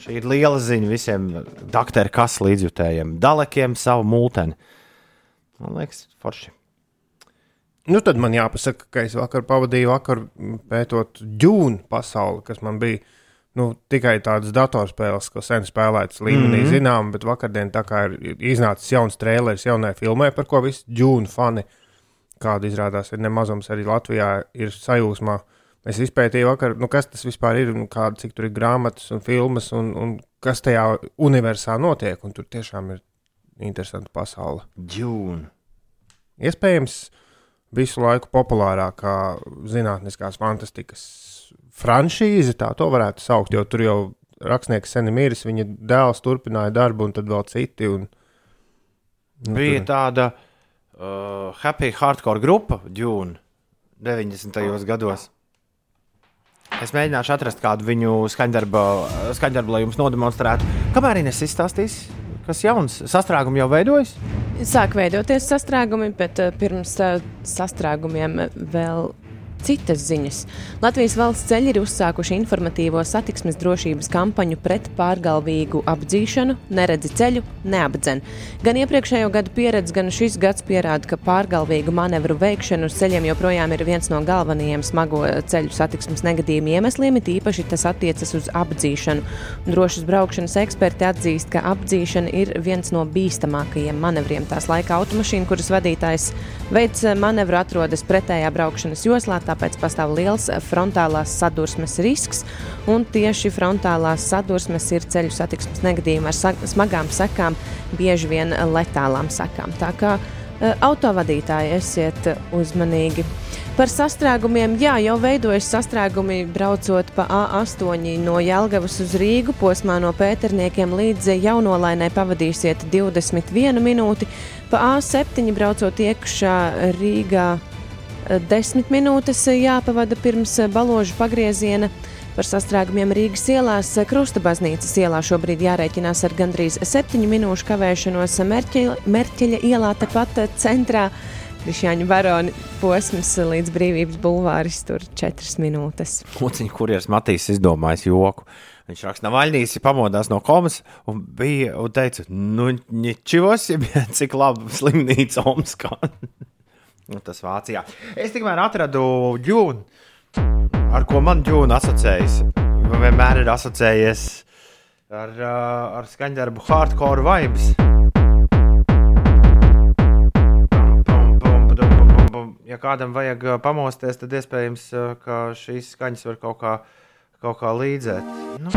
Šī ir liela ziņa visiem doktora kas līdzjutējiem. Dalekiem savu multeni. Man liekas, forši. Nu, tad man jāpasaka, ka es vakar pavadīju vakaru pētot džūnu pasauli, kas man bija nu, tikai tādas datorspēles, ko sen spēlētas līmenī, mm -hmm. zinām, bet vakardien tā kā ir iznācis jauns trēlers jaunai filmai, par ko visi džūnu fani, kāda izrādās ir nemazums arī Latvijā, ir sajūsmā. Es izpētīju vakar, nu, kas tas vispār ir, kāda, cik tur ir grāmatas un filmas, un, un kas tajā universā notiek, un tur tiešām ir interesanta pasaule. Džūna. Iespējams, visu laiku populārākā zinātniskās fantastikas franšīze, tā to varētu saukt, jo tur jau rakstnieks sen ir miris, viņa dēls turpināja darbu, un tad vēl citi. Un, nu, Bija tur- tāda uh, happy hardcore grupa, Dune, 90. gados. Es mēģināšu atrast kādu viņu skaņdarbu, skaņdarbu lai jums nodemonstrētu. Kamēr Inês izstāstīs, kas jauns, sastrēgumi jau veidojas? Sāk veidoties sastrēgumi, bet uh, pirms uh, sastrēgumiem vēl citas ziņas. Latvijas valsts ceļi ir uzsākuši informatīvo satiksmes drošības kampaņu pret pārgalvīgu apdzīšanu, neredzi ceļu, neapdzen. Gan iepriekšējo gadu pieredze, gan šis gads pierāda, ka pārgalvīgu manevru veikšana uz ceļiem joprojām ir viens no galvenajiem smago ceļu satiksmes negadījumu iemesliem, it īpaši tas attiecas uz apdzīšanu. Drošas braukšanas eksperti atzīst, ka apdzīšana ir viens no bīstamākajiem manevriem. Tās laika automašīna, kuras vadītājs veids manevru, atrodas pretējā braukšanas joslā, tāpēc pastāv liels frontālās sadursmes risks. Tieši frontālās sadursmes ir ceļu satiksmes negadījumi ar sa smagām sekām, bieži vien letālām sekām. Tā kā eh, autovadītāji esiet uzmanīgi. Par sastrēgumiem, jā, jau veidojas sastrēgumi braucot pa A8 no Jelgavas uz Rīgu. Posmā no Pēterniekiem līdz jaunolainai pavadīsiet 21 minūti. Pa A7 braucot iekšā Rīgā 10 minūtes jāpavada pirms baložu pagrieziena. Par sastrēgumiem Rīgas ielās Krusta baznīcas ielā šobrīd jārēķinās ar gandrīz 7 minūšu kavēšanos Merķeļa, Merķeļa ielā tepat centrā. Krišņāņa baroni posms līdz brīvības bulvāris tur 4 minūtes. Lūciņa kurjeris Matīs izdomājis joku. Viņš raksta, Navaļnīs pamodās no komas un bija un teica, nu, ņečivos, ja cik labi slimnīca Omskā. nu, tas Vācijā. Es tikmēr atradu ģūnu, ar ko man ģūna asociējas. Man vienmēr ir asociējies ar, uh, ar skaņdarbu hardcore vibes. Ja kādam vajag uh, pamosties, tad iespējams, uh, ka šīs skaņas var kaut kā, kaut kā līdzēt. Nu.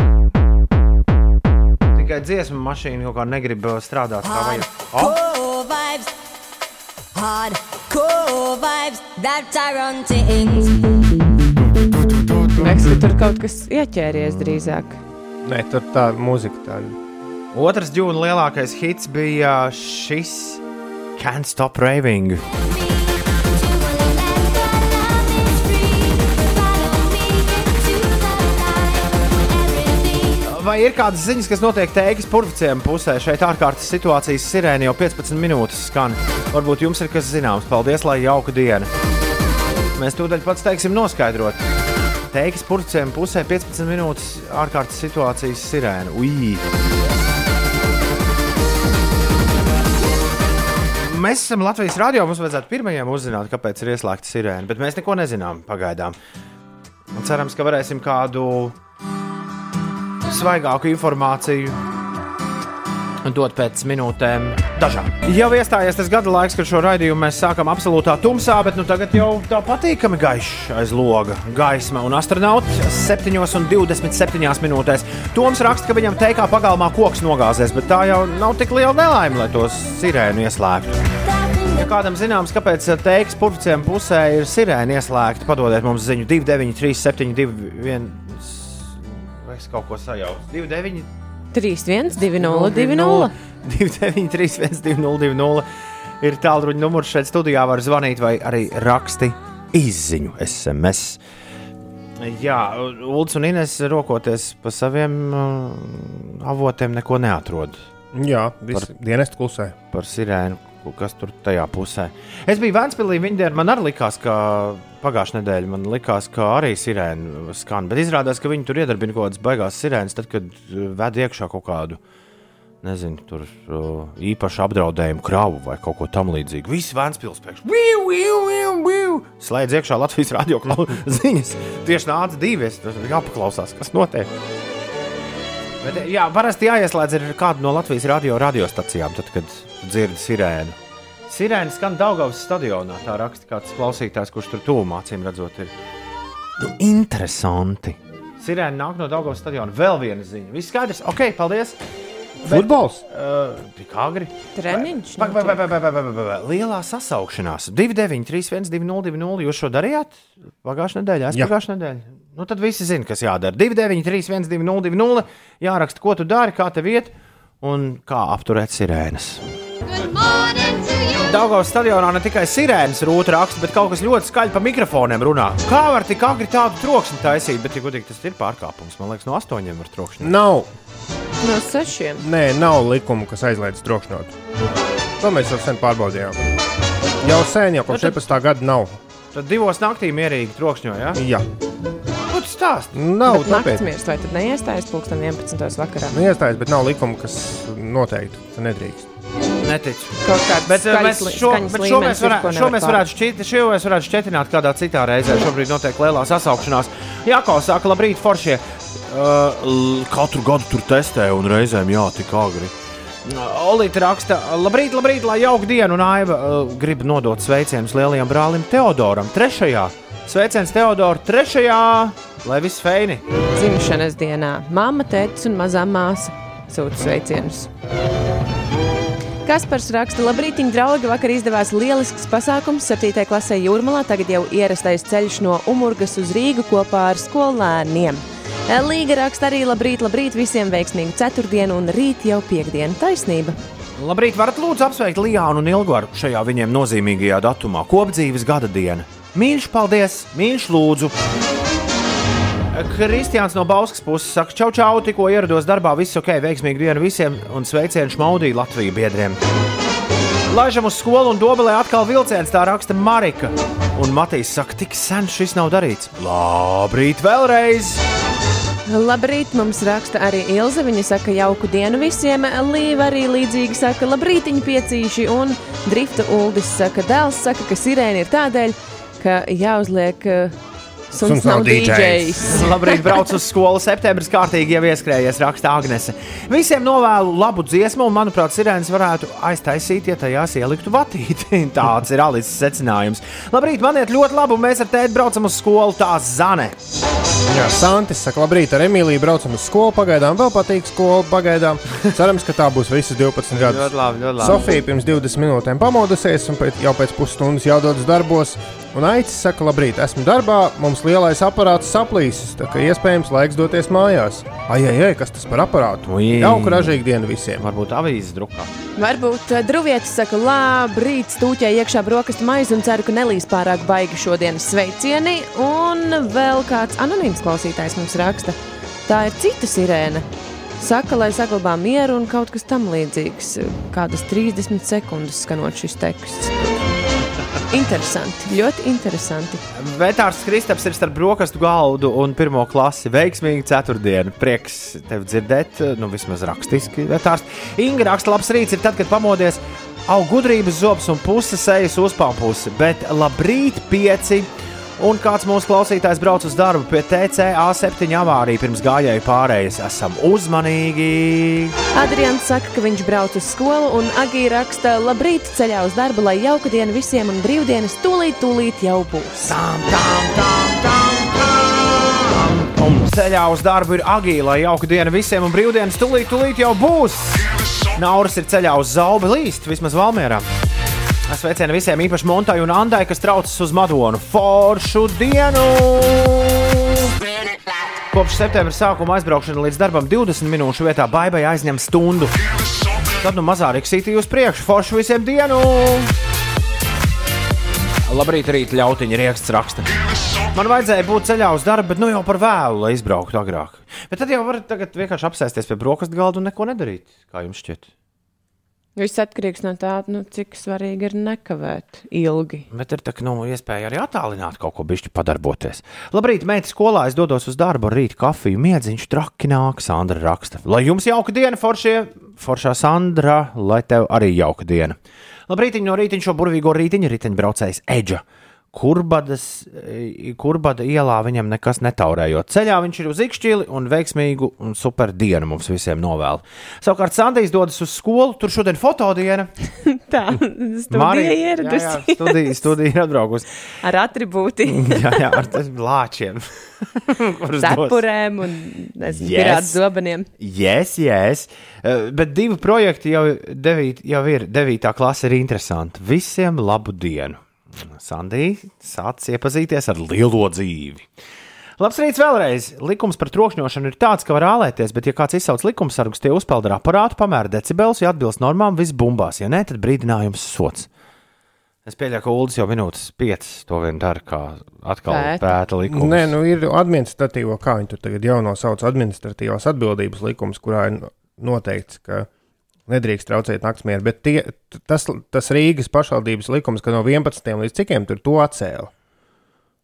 Tikai dziesmu mašīna kaut kā negrib strādāt kā vajag. Oh! Hardcore vibes, that's our own things. Liekas, ka tur kaut kas ieķēries drīzāk. Nē, tur tā mūzika tāda. Otrs džūna lielākais hits bija šis Can't Stop Raving. Vai ir kādas ziņas, kas notiek teikas purvciem pusē? Šeit ārkārtas situācijas sirēna jau 15 minūtes skan. Varbūt jums ir kas zināms. Paldies, lai jauka diena. Mēs tūdaļ pats teiksim noskaidrot. Teikas purvciem pusē 15 minūtes ārkārtas situācijas sirēna. Ui! Mēs esam Latvijas radio. Mums vajadzētu pirmajiem uzzināt, kāpēc ir ieslēgta sirēna, bet mēs neko nezinām pagaidām. Un cerams, ka varēsim kādu svaigāku informāciju dot pēc minūtēm. Dažām. Jau iestājies tas gada laiks, kad šo raidījumu mēs sākam absolūtā tumsā, bet nu tagad jau tā patīkami gaišs aiz loga. Gaisma un astronauts 7,27 minūtēs. Toms raksta, ka viņam teikā pagalmā koks nogāzies, bet tā jau nav tik liela nelaime, lai tos sirēnu ieslēgtu. Ja kādam zināms, kāpēc teiks purvciem pusē ir sirēna ieslēgta, padodiet mums ziņu 293, 72, vai es kaut ko sajaucu. 29, 3, 1, 2, 0, 2, 0. 293, 202, ir tālruņa numurs šeit studijā. Var zvanīt vai arī raksti izziņu SMS. Jā, Ulus un Inês rokoties pa saviem uh, avotiem, neko neatrod Jā, viss dienas klusē. par sirēnu, kas tur tajā pusē. Es biju Vēnspīlī, viņa man arī likās, ka pagājušā nedēļa man likās, ka arī sirēna skan. Bet izrādās, ka viņi tur iedarbina kaut kādas baigās sirēnas, tad, kad uh, ved iekšā kaut kādu. Nezinu, tur uh, īpaši apdraudējumu kravu vai kaut ko tamlīdzīgu. Visi Vēnspils pēkšņi slēdz iekšā Latvijas radio ziņas. Tieši nāca divi, jāpaklausās, kas notiek. Bet, jā, parasti jāieslēdz ar kādu no Latvijas radio radiostacijām, tad, kad dzird sirēnu. Sirēna skan Daugavas stadionā. Tā raksta kāds klausītājs, kurš tur tuvumā acīm redzot. Ir. Nu, interesanti. Sirēna nāk no Daugavas stadiona. Vēl viena ziņa. Viss skaidrs. Ok, paldies. Futbols? Uh, tik agri. Treniņš. Vai, vai, vai, notiek. vai, vai, vai, vai, vai. Lielā sasaukšanās. 293, 202, jūs šo darījāt pagājušā nedēļā, Jā. pagājušā nedēļā. Nu, tad visi zina, kas jādara. 293, 202, jāraksta, ko tu dari, kā tev iet un kā apturēt sirēnas. Daugavas stadionā ne tikai sirēnas rūta raksta, bet kaut kas ļoti skaļi pa mikrofoniem runā. Kā var tik agri tādu troksni taisīt? Bet, ja godīgi, tas ir pārkāpums. Man liekas, no astoņiem var trokšņot. Nav, No sešiem. nē, nav likumu, kas aizliedz trokšņot. To mēs jau sen pārbaudījām. Jau sen, jau kopš Nu, tad- 17. gada nav. Tad divos naktī mierīgi trokšņoja. Ja? Jā, Tu stāsti? nav Bet tāpēc. naktsmiers vai tad neiestājas pulksten 11. vakarā? Nu, iestājas, bet nav likuma, kas noteikti ka nedrīkst. Neticu. Kaut kāds Bet, eh, mēs li- šo, skaņas bet šo, mēs ko šo, mēs varētu šķiet, šo mēs varētu šķietināt kādā citā reizē. Šobrīd notiek lielā sasaukšanās. Jā, kā saka, labrīt, foršie. Uh, katru gadu tur testē un reizēm jā, tik agri. Olīte raksta, labrīt, labrīt, lai jauka diena, un Aiva uh, grib nodot sveicienus lielajam brālim Teodoram. Trešajā. Sveiciens Teodoram, trešajā, lai viss feini. Dzimšanas dienā mamma, tētis un mazā māsa sūta sveicienus. Kaspars raksta, labrītiņ, draugi, vakar izdevās lielisks pasākums 7. klasē Jūrmalā, tagad jau ierastais ceļš no Umurgas uz Rīgu kopā ar skolēniem. Līga raksta arī labrīt, labrīt, visiem veiksmīgu ceturtdienu un rīt jau piekdienu taisnība. Labrīt, varat lūdzu apsveikt Lijānu un Ilgvaru šajā viņiem nozīmīgajā datumā, kopdzīves gada diena. Mīļš, paldies! Mīļš, lūdzu! Kristiāns no Bauskas puses saka, čau, čau, tikko ierados darbā, viss ok, veiksmīgi dienu visiem un sveicienu šmaudī Latviju biedriem. Laižam uz skolu un dobelē atkal vilciens, tā raksta Marika. Un Matīs saka, tik sen šis nav darīts. Labrīt, vēlreiz! Labrīt, mums raksta arī Ilze. Viņa saka, jauku dienu visiem. Līva arī līdzīgi saka, labrītiņa piecīši. Un Drifta Uldis saka, dēls saka, ka sirēna ir tādēļ, ka jāuzliek. Uh, Suns nav DJs. Labrīt, braucu uz skolu. Septembris kārtīgi jau ieskrējies, raksta Agnese. Visiem novēlu labu dziesmu, un, manuprāt, sirēnas varētu aiztaisīt, ja tajās ieliktu vatīti. Tāds ir Alises secinājums. Labrīt, man iet ļoti labi, un mēs ar tēti braucam uz skolu. Tā zane. Jā, Santis saka, labrīt, ar Emīliju braucam uz skolu. Pagaidām vēl patīk skolu. Pagaidām cerams, ka tā būs visas 12 gadus. Ļoti labi, ļoti labi. Sofija pirms 20 minūtēm pamodusies, un pēc, jau pēc pusstundas jādodas darbos. Un Aicis saka, labrīt, esmu darbā, mums lielais aparāts saplīsis, tā kā iespējams laiks doties mājās. Ai, ai, ai kas tas par aparātu? Jauka ražīga diena visiem. Varbūt avīzes drukā. Varbūt uh, Druvietis saka, labrīt, stūķē iekšā brokastu maizi un ceru, ka nelīs pārāk baigi šodienas sveicieni. Un vēl kāds anonīms klausītājs mums raksta, tā ir cita sirēna. Saka, lai saglabā mieru un kaut kas tam līdzīgs. Kādas 30 sekundes skanot šis teksts. Interesanti, ļoti interesanti. Vetārs Kristaps ir starp brokastu galdu un pirmo klasi. Veiksmīgi ceturtdienu. Prieks tevi dzirdēt, nu vismaz rakstiski. Vetārs Inga raksta, labs rīts ir tad, kad pamodies aug gudrības zobs un puse sejas uzpampusi. Bet labrīt pieci. Un kāds mūsu klausītājs brauc uz darbu pie TCA 7 avārija pirms gājēju pārējas. Esam uzmanīgi. Adrians saka, ka viņš brauc uz skolu, un Agija raksta, labrīt, ceļā uz darbu, lai jauka diena visiem un brīvdienas tūlīt, tūlīt jau būs. Tam, tam, tam, tam, tam. Un ceļā uz darbu ir Agīla, lai jauka diena visiem un brīvdienas tūlīt, tūlīt jau būs. Nauris ir ceļā uz Zaubi līst, vismaz Valmērā. Sveicienu visiem, īpaši Montai un Andai, kas traucas uz Madonu. Foršu dienu! Kopš septembra sākuma aizbraukšana līdz darbam 20 minūšu vietā baigai aizņem stundu. Tad nu mazā riksītī uz priekšu, foršu visiem dienu! Labrīt, rīt ļautiņa rieksts raksta. Man vajadzēja būt ceļā uz darbu, bet nu jau par vēlu, lai izbrauktu agrāk. Bet tad jau varat vienkārši apsēsties pie brokastu galda un neko nedarīt. Kā jums šķiet? Viss atkarīgs no tā, nu, cik svarīgi ir nekavēt ilgi. Bet ir tā, nu, iespēja arī attālināt kaut ko bišķi padarboties. Labrīt, meita skolā, es dodos uz darbu ar rītu kafiju, miedziņš traki nāk, Sandra raksta. Lai jums jauka diena, foršie, foršā Sandra, lai tev arī jauka diena. Labrīt, no rītiņa šo burvīgo rītiņu riteņbraucējs Edža. Kurbadas, kurbada ielā viņam nekas netaurējot. Ceļā viņš ir uz īkšķili un veiksmīgu un super dienu mums visiem novēl. Savukārt Sandijs dodas uz skolu, tur šodien fotodiena. Tā, studija ieradusi. studija, studija ir atbraukusi. Ar atribūtiem. jā, jā, ar lāčiem. Cepurēm un nezinu, yes. pirātu zobeniem. Yes, yes. Uh, bet divi projekti jau, devīt, jau ir. Devītā klase ir interesanti. Visiem labu dienu! Sandija sācis iepazīties ar lielo dzīvi. Labs rīts vēlreiz. Likums par trokšņošanu ir tāds, ka var ālēties, bet, ja kāds izsauc likumsargus, tie uzpeld ar aparātu, pamēra decibels, ja atbilst normām, viss bumbās. Ja nē, tad brīdinājums sots. Es pieļauju, ka Ulas jau minūtes piecas to vien dara, kā atkal pēta, pēta likumus. Nē, nu ir administratīvo, kā viņi tur tagad jauno sauc, administratīvās atbildības likums, kurā ir noteikts, ka nedrīkst traucēt naktsmieru. Bet tie, tas, tas Rīgas pašvaldības likums, ka no 11. līdz cikiem tur to atcēla.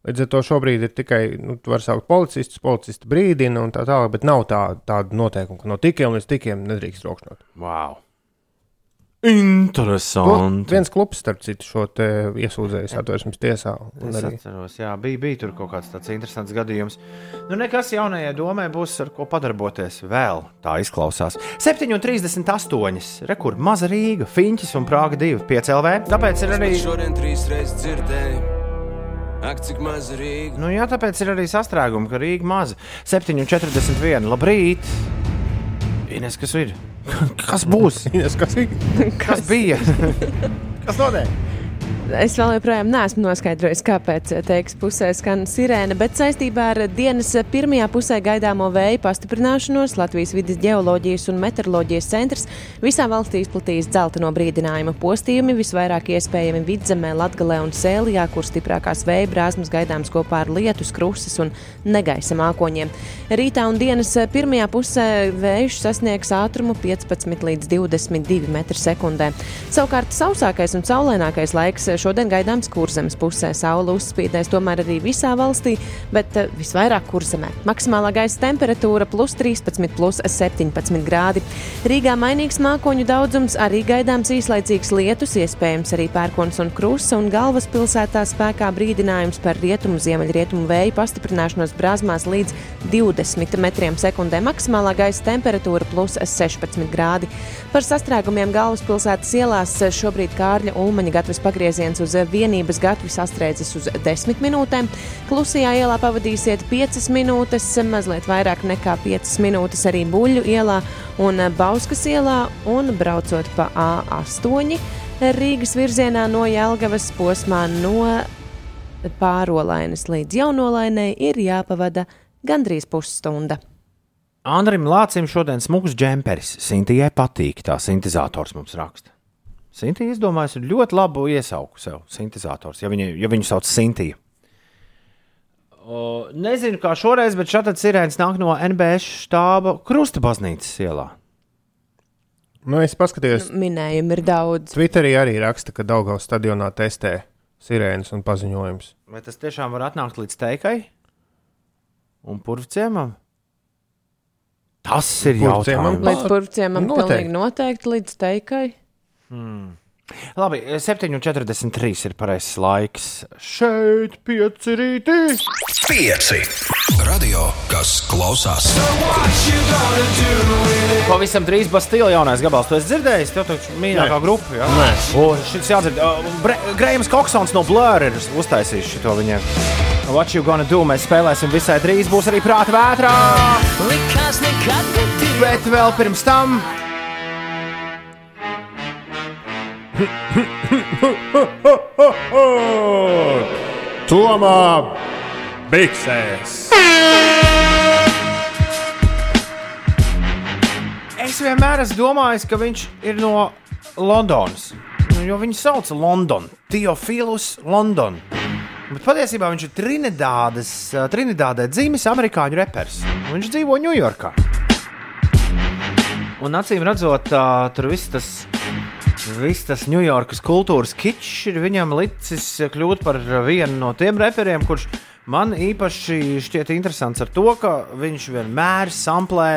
Līdz ar to šobrīd ir tikai, nu, var saukt policistus, policisti brīdina un tā tālāk, bet nav tā, tāda noteikuma, ka no tikiem līdz tikiem nedrīkst rokšņot. Wow! Interesanti. To viens klubs, starp citu, šo iesūdzēju satversmes tiesā. Es arī. atceros, jā, bija, bija tur kaut kāds tāds interesants gadījums. Nu, nekas jaunajai domai būs ar ko padarboties vēl. Tā izklausās. 7,38. Rekur, maza Rīga, Finčis un Prāga 2, 5 LV. Tāpēc ir arī. Šodien trīs reizes dzirdēju. Ak, cik maza Rīga. Nu, jā, tāpēc ir arī sastrēgumi, ka Rīga maza. 7,41. Labrīt! Ines, kas ir? Kas būs? Ines, kas ir? Kas bija? Kas notiek? Es vēl joprojām neesmu noskaidrojis, kāpēc teiks pusē skan sirēna, bet saistībā ar dienas pirmajā pusē gaidāmo vēju pastiprināšanos Latvijas vidas geoloģijas un meteoroloģijas centrs visā valstī izplatījis dzelteno brīdinājumu postījumi visvairāk iespējami vidzemē, Latgalē un Sēlijā, kur stiprākās vēja brāzmas gaidāms kopā ar lietus, krusas un negaisa mākoņiem. Rītā un dienas pirmajā pusē vējš sasniegs ātrumu 15 līdz 22 m2. Savukārt sausākais un saulainākais laiks šodien gaidāms kurzemes pusē. Saula uzspīdēs tomēr arī visā valstī, bet eh, visvairāk kurzemē. Maksimālā gaisa temperatūra plus 13, plus 17 grādi. Rīgā mainīgs mākoņu daudzums, arī gaidāms īslaicīgs lietus, iespējams arī pērkons un krusta, un galvaspilsētā spēkā brīdinājums par rietumu ziemeļrietumu vēju pastiprināšanos brāzmās līdz 20 metriem sekundē. Maksimālā gaisa temperatūra plus 16 grādi. Par sastrēgumiem galvaspilsētas ielās šobrīd Kārļa Ulmaņa gatavs pagrieziens uz vienības gatavi sastrēdzis uz 10 minūtēm. Klusajā ielā pavadīsiet 5 minūtes, mazliet vairāk nekā 5 minūtes arī Buļļu ielā un Bauskas ielā un braucot pa A8 Rīgas virzienā no Jelgavas posmā no pārolainas līdz jaunolainai ir jāpavada gandrīz pusstunda. Andrim Lācim šodien smags džemperis. Sintijai patīk, tā sintēzators mums raksta. Sintija izdomājusi ļoti labu iesauku sev, sintēzators, ja, viņa, ja viņu sauc Sintija. O, nezinu, kā šoreiz, bet šāda sirēns nāk no NBS štāba Krusta baznīcas ielā. Nu, es paskatījos, Minējumi ir daudz. Twitterī arī raksta, ka Daugaus stadionā testē sirēnas un paziņojums. Vai tas tiešām var atnākt līdz teikai un purvciemam? Tas ir jautājums. Līdz purvciemam Noteikti. pilnīgi noteikti līdz teikai. Labi, 7,43 ir pareizais laiks. Šeit piecirītī. Pieci. Radio, kas klausās. Pavisam drīz Bastīla jaunais gabals. Tu esi dzirdējis, tev taču mīļākā grupa. Ja? Nē. O, šis jādzird. Grējams Koksons no Blur ir uztaisījis šo viņiem. What you gonna do? Mēs spēlēsim visai drīz. Būs arī prāta vētrā. Bet vēl pirms tam. Tomā Biksēs! Es vienmēr esmu domājis, ka viņš ir no Londonas. Nu, Jo viņu sauc par Londonu, Teofilus London. Bet patiesībā viņš ir Trinidādas, ā, Trinidādē dzimis amerikāņu reperis. Viņš dzīvo Ņujorkā. Un acīm redzot, ā, tur viss tas, viss tas Ņujorkas kultūras kičs ir viņam licis kļūt par vienu no tiem reperiem, kurš man īpaši šķiet interesants ar to, ka viņš vienmēr samplē,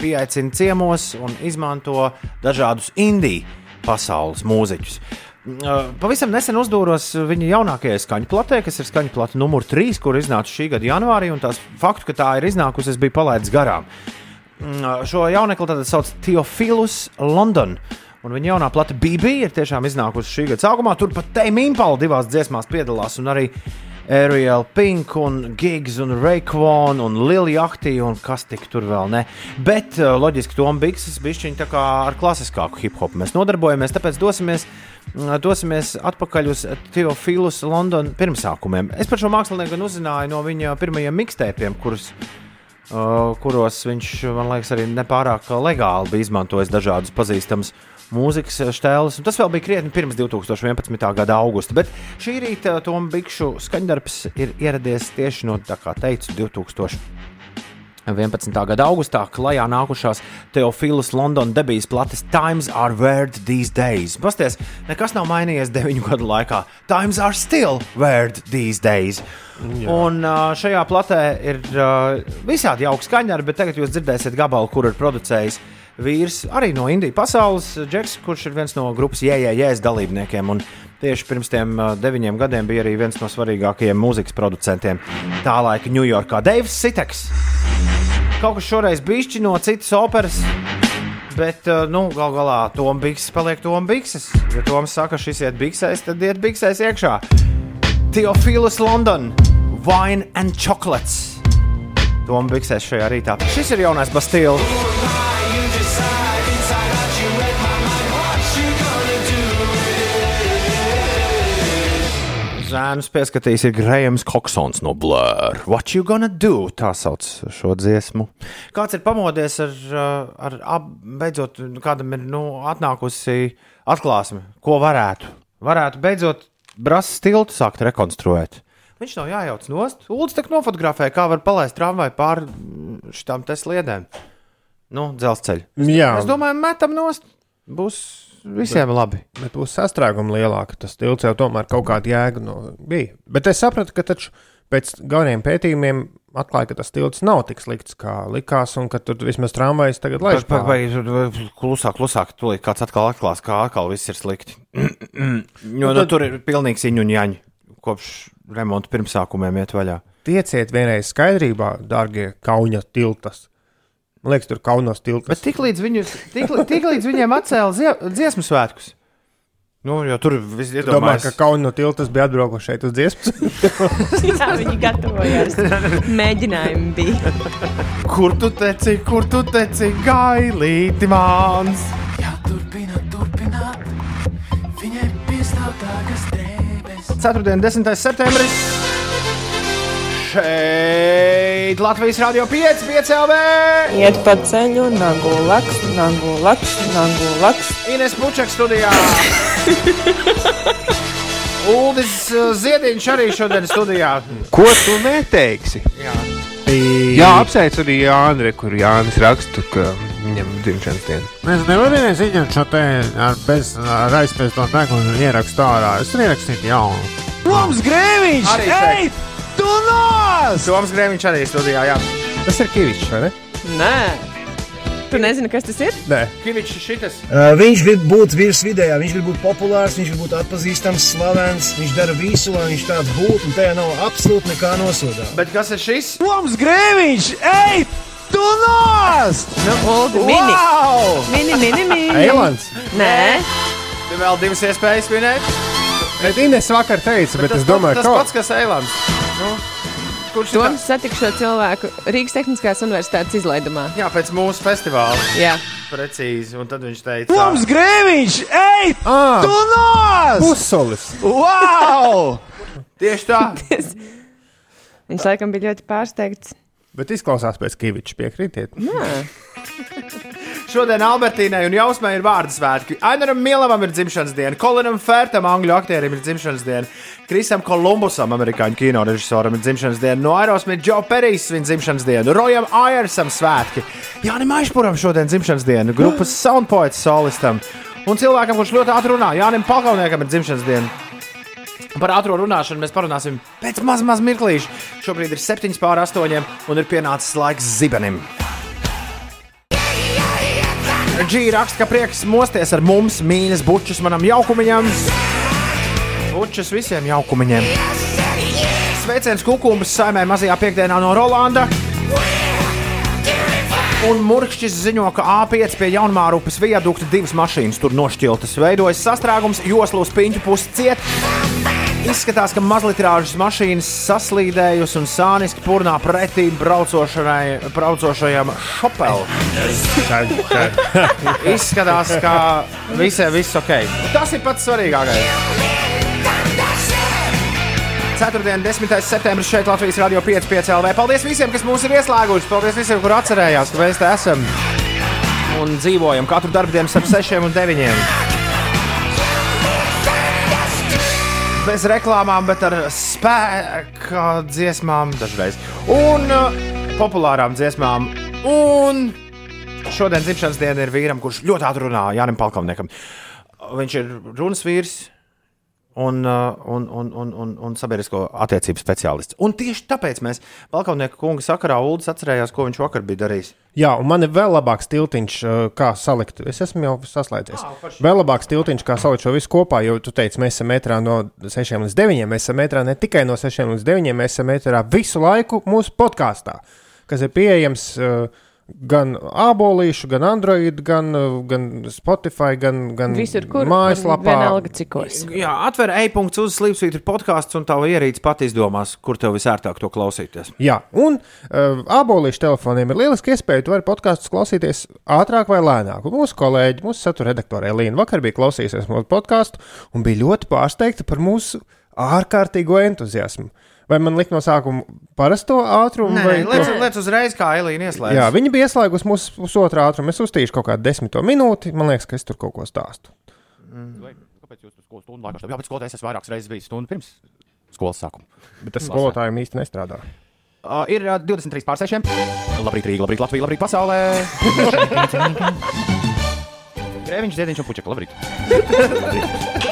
pieaicina ciemos un izmanto dažādus indiju pasaules mūziķus. Uh, Pavisam nesen uzdūros viņa jaunākajai skaņu platē, kas ir skaņu plate numur 3, kur iznāca šī gada janvārī, un tās faktu, ka tā ir iznākusi, es biju palaidis garām. Mm, uh, Šo jaunekli tātad sauc Teofilus London. Un viņa jaunā plata BB ir tiešām iznākusi šī gada sākumā. Tur pat Teimā Impala divās dziesmās piedalās, un arī Ariel Pink, un Gigs, un Raekwon, un Lilija Akti, un kas tik tur vēl ne. Bet uh, loģiski, Tom Biggs bišķiņ tā kā ar klasiskāku hip hop mēs nodarbojamies, tāpēc dosimies. mm, Dosimies atpakaļ uz Teofilus Londonas pirmsākumiem. Es par šo mākslinieku uzzināju no viņa pirmajiem mixtēpiem, kurus uh, kuros viņš, man liekas, arī nepārāk legāli bija izmantojis dažādus pazīstamus mūzikas stēlus. un Tas vēl bija krietni pirms 2011. gada augusta. Bet šī rīta Toms Bikšu skaņdarbs ir ieradies tieši no, kā teicu, 2000. 11. gada augustā klajā nākušās Teofilus Londonas debijas plates Times are weird these days. Pasties, nekas nav mainījies deviņu gadu laikā. Times are still weird these days. Jā. Un ā, šajā platē ir visādi jauki skaņdari, bet tagad jūs dzirdēsiet gabalu, kur ir producējis vīrs arī no Indijas pasaules, Džeks, kurš ir viens no grupas JJJS dalībniekiem. Un tieši pirms tiem deviņiem gadiem bija arī viens no svarīgākajiem mūzikas producentiem tā laika Ņujorkā - Deivs Siteks. Kaut kas šoreiz bija no citas operas. Bet, nu, gal galā Toms Bikses paliek Toms Bikses. Ja Toms saka, šis iet biksēs, tad iet biksēs iekšā. Teofilus London, Wine and Chocolates. Toms Biksēs šajā rītā. Šis ir jaunais Bastils. Zēnus pieskatījis ir Grahams Koksons no Blur. What you gonna do? Tā sauc šo dziesmu. Kāds ir pamodies ar, uh, ar ab, beidzot, kādam ir nu, atnākusi atklāsme, ko varētu, varētu beidzot brāzas tiltu sākt rekonstruēt. Viņš nav jājauc nost. Lūdzu, tā nofotografē, kā var palaist tramvaju pāri šitām te sliedēm. Nu, dzelzceļa. Jā, Es domāju, metam nost. Būs visiem labi. bet būs sastrēguma lielāka. Tas tilts jau tomēr kaut kāda jēga no, bija. Bet es sapratu, ka taču pēc galvenajiem pētījumiem atklāja, ka tas tilts nav tik slikts, kā likās, un ka tur vismaz tramvajas tagad laiž Vai, vai, vai klusāk, klusāk, tūlīt kāds atkal atklās, kā atkal viss ir slikti. jo nu, tad- tur ir pilnīgs iņu un jaņu. Kopš remonta pirmsākumiem iet vaļā. Tieciet vienreiz skaidrībā, dārgie kauņa tiltas. Man liekas, tur kaunos tiltas. Bet tik līdz, viņus, tik, tik līdz viņiem atcēla zie, dziesmu svētkus. Nu, jo tur viss ir Domāju, ka kauno tiltas bija atbraukuši šeit uz dziesmu. Jā, viņi gatavojās. Mēģinājumi bija. Kur tu teci, kur tu teci, gailīti mans? Jāturpina, turpināt. Viņai piestāv tādas drēbes. Ceturtdien, 10. septembris. Šeit Latvijas Rādio 5, 5 LV. Iet pa ceļu, nagu laks, nagu laks, nagu laks. Ines Pučaks studijā. Uldis uh, Ziediņš arī šodien studijā. Ko tu neteiksi? Jā. Jā, apsveic arī Jānis, kur Jānis raksta, ka viņam ir dzimšanas diena. Mēs nevaram izņemt šo te ar, bez, ar aizpēc to degunu un ierakstu ārā. Es ierakstīju jaunu. Toms Grēviņš! Arī Ej, tu nos! Toms Grēviņš arī studijā. Jā. Tas ir Kavičs, vai ne? Nē, tu nezini, kas tas ir? Nē, Kivičs šitas. Uh, viņš grib būt virs vidējā, viņš grib būt populārs, viņš grib būt atpazīstams, slavens. Viņš dara visu, lai viņš tāds būtu, un tajā nav absolūti nekā nosodāms. Bet kas ir šis? Toms Grēviņš! Ej, tu nos! Nu, Olga, mini. Wow! Mini, mini, mini. Eilants. Nē, Tev vēl divas iespējas minēt. Bet Ines vakar teica, bet tas es domāju, tas ka pats, kas Eilants. Nu, kurš ir? Toms satika šo cilvēku Rīgas Tehniskās Universitātes izlaidumā. Jā, pēc mūsu festivāla. Jā, Precīzi. Un tad viņš teica, Toms Grēviņš! Ej, Ah, tu nos! pussolis. Wow! tieši tā. viņš laikam bija ļoti pārsteigts. Bet izklausās pēc Kaviča piekrītiet. Šodien Albertīnai un Jausmai ir vārdu svētki. Ainaram Mielavam ir dzimšanas diena, Kolinam Fērtam, angļu aktierim, ir dzimšanas diena, Krisam Kolumbusam, amerikāņu kino režisoram, ir dzimšanas diena, no Aerosmith Joe Perijs svin dzimšanas dienu, Rojam Aiersam svētki, Jānim Aišpuram šodien dzimšanas diena, grupas Soundpoets solistam un cilvēkam, kurš ļoti ātri runā, Jānim Palkauniekam ir dzimšanas diena. Par ātrā runāšanu mēs parunāsim pēc maz, maz mirklīša. Šobrīd ir 7 pār 8 un ir pienācis laiks zibenim. Džī raksta, ka prieks mosties ar mums, mīļas bučus manam jaukumiņam. Bučus visiem jaukumiņiem. Sveiciens kukumbas saimē mazajā piekdienā no Rolanda. Un Murkšķis ziņo, ka A5 pie Jaunmārupes viadukta divas mašīnas tur nošķiltas. Veidojas sastrēgums, joslu uz piņķu pusi ciet. Izskatās, ka mazlitrāžas mašīnas saslīdējusi un sāniski purnā pretī braucošajam šopelam. Izskatās, ka visiem viss ok. Tas ir pats svarīgākais. Ceturtdien, 10. septembris šeit Latvijas Rādio 5,5 LV. Paldies visiem, kas mūs ir ieslēguši. Paldies visiem, kur atcerējās, ka mēs te esam un dzīvojam katru dienu starp 6 un 9. Bez reklāmām, bet ar spēka dziesmām dažreiz. Un uh, populārām dziesmām. Un šodien dzimšanas diena ir vīram, kurš ļoti ātri runā Jānis Palkavniekam. Viņš ir runas vīrs. Un, uh, un, un, un, un, un sabiedrisko attiecību speciālists. Un tieši tāpēc mēs Balkānieku kunga sakarā Ulas atcerējās, ko viņš vakar bija darījis. Jā, un man ir vēl labāks tiltiņš, uh, kā salikt. Es esmu jau saslēdzies. Vēl labāks tiltiņš, kā salikt šo visu kopā, jo tu teici, mēs esam metrā no 6 līdz 9. Mēs esam metrā ne tikai no 6 līdz 9, mēs esam metrā visu laiku mūsu podkāstā, kas ir pieejams. Uh, Gan abolīšu, gan Android, gan, uh, gan Spotify, gan, gan Visur, kur mājaslapā. vienalga cikos. Jā, atver e-punkts uz slīpsvītra podkāsts, un tava ierīce pat izdomās, kur tev visērtāk to klausīties. Jā, un uh, abolīšu telefoniem ir lieliski iespēja. Tu vari podkāstus klausīties ātrāk vai lēnāk. Un mūsu kolēģi, mūsu satura redaktore Elīna vakar bija klausījusies mūsu podkāstu un bija ļoti pārsteigta par mūsu ārkārtīgu entuziasmu. Vai man likt no sākuma parasto ātrumu? Nē, vai lec, lec uzreiz, kā Elīna ieslēdz. Jā, viņi bija ieslēgusi mūsu pusotrā ātrumā. Es uztīšu kaut kādu desmito minūti. Man liekas, ka es tur kaut ko stāstu. Kāpēc jūs tur skolas stundu laikā? Jā, bet skolotājs es vairākas reizes biju stundu pirms skolas sākuma. Bet tas skolotājiem īsti nestrādā. Uh, ir uh, 23 pār 6. Labrīt, Rīga, labrīt, Latvija, labrīt, pasaulē. Grēviņš, Ziediņš un Puķeka, labrīt. Ulu,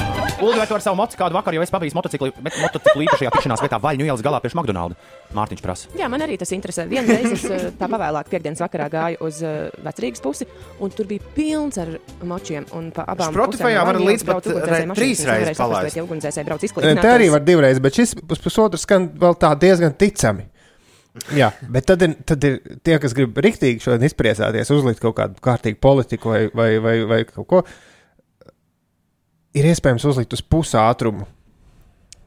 vai tu ar savu mocu kādu vakaru jau esi pabijis motociklu, bet motociklu īpašajā tikšanās vietā Vaļņu ielas galā priekš McDonald's? Mārtiņš prasa. Jā, man arī tas interesē. Vienreiz es eh, tā pavēlāk piekdienas vakarā gāju uz uh, vecrīgas pusi, un tur bija pilns ar močiem. Un pa abām Spotifyā var līdz pat re- trīs reizes palaist. Te arī var divreiz, bet šis uz pusotru skan vēl tā diezgan ticami. Jā, bet tad ir, tad ir tie, kas grib rīktīgi šodien izpriecāties, uzlikt kaut kādu kārtīgu politiku vai, vai, vai, vai kaut ko. Ir iespējams uzlikt uz pusi ātrumu.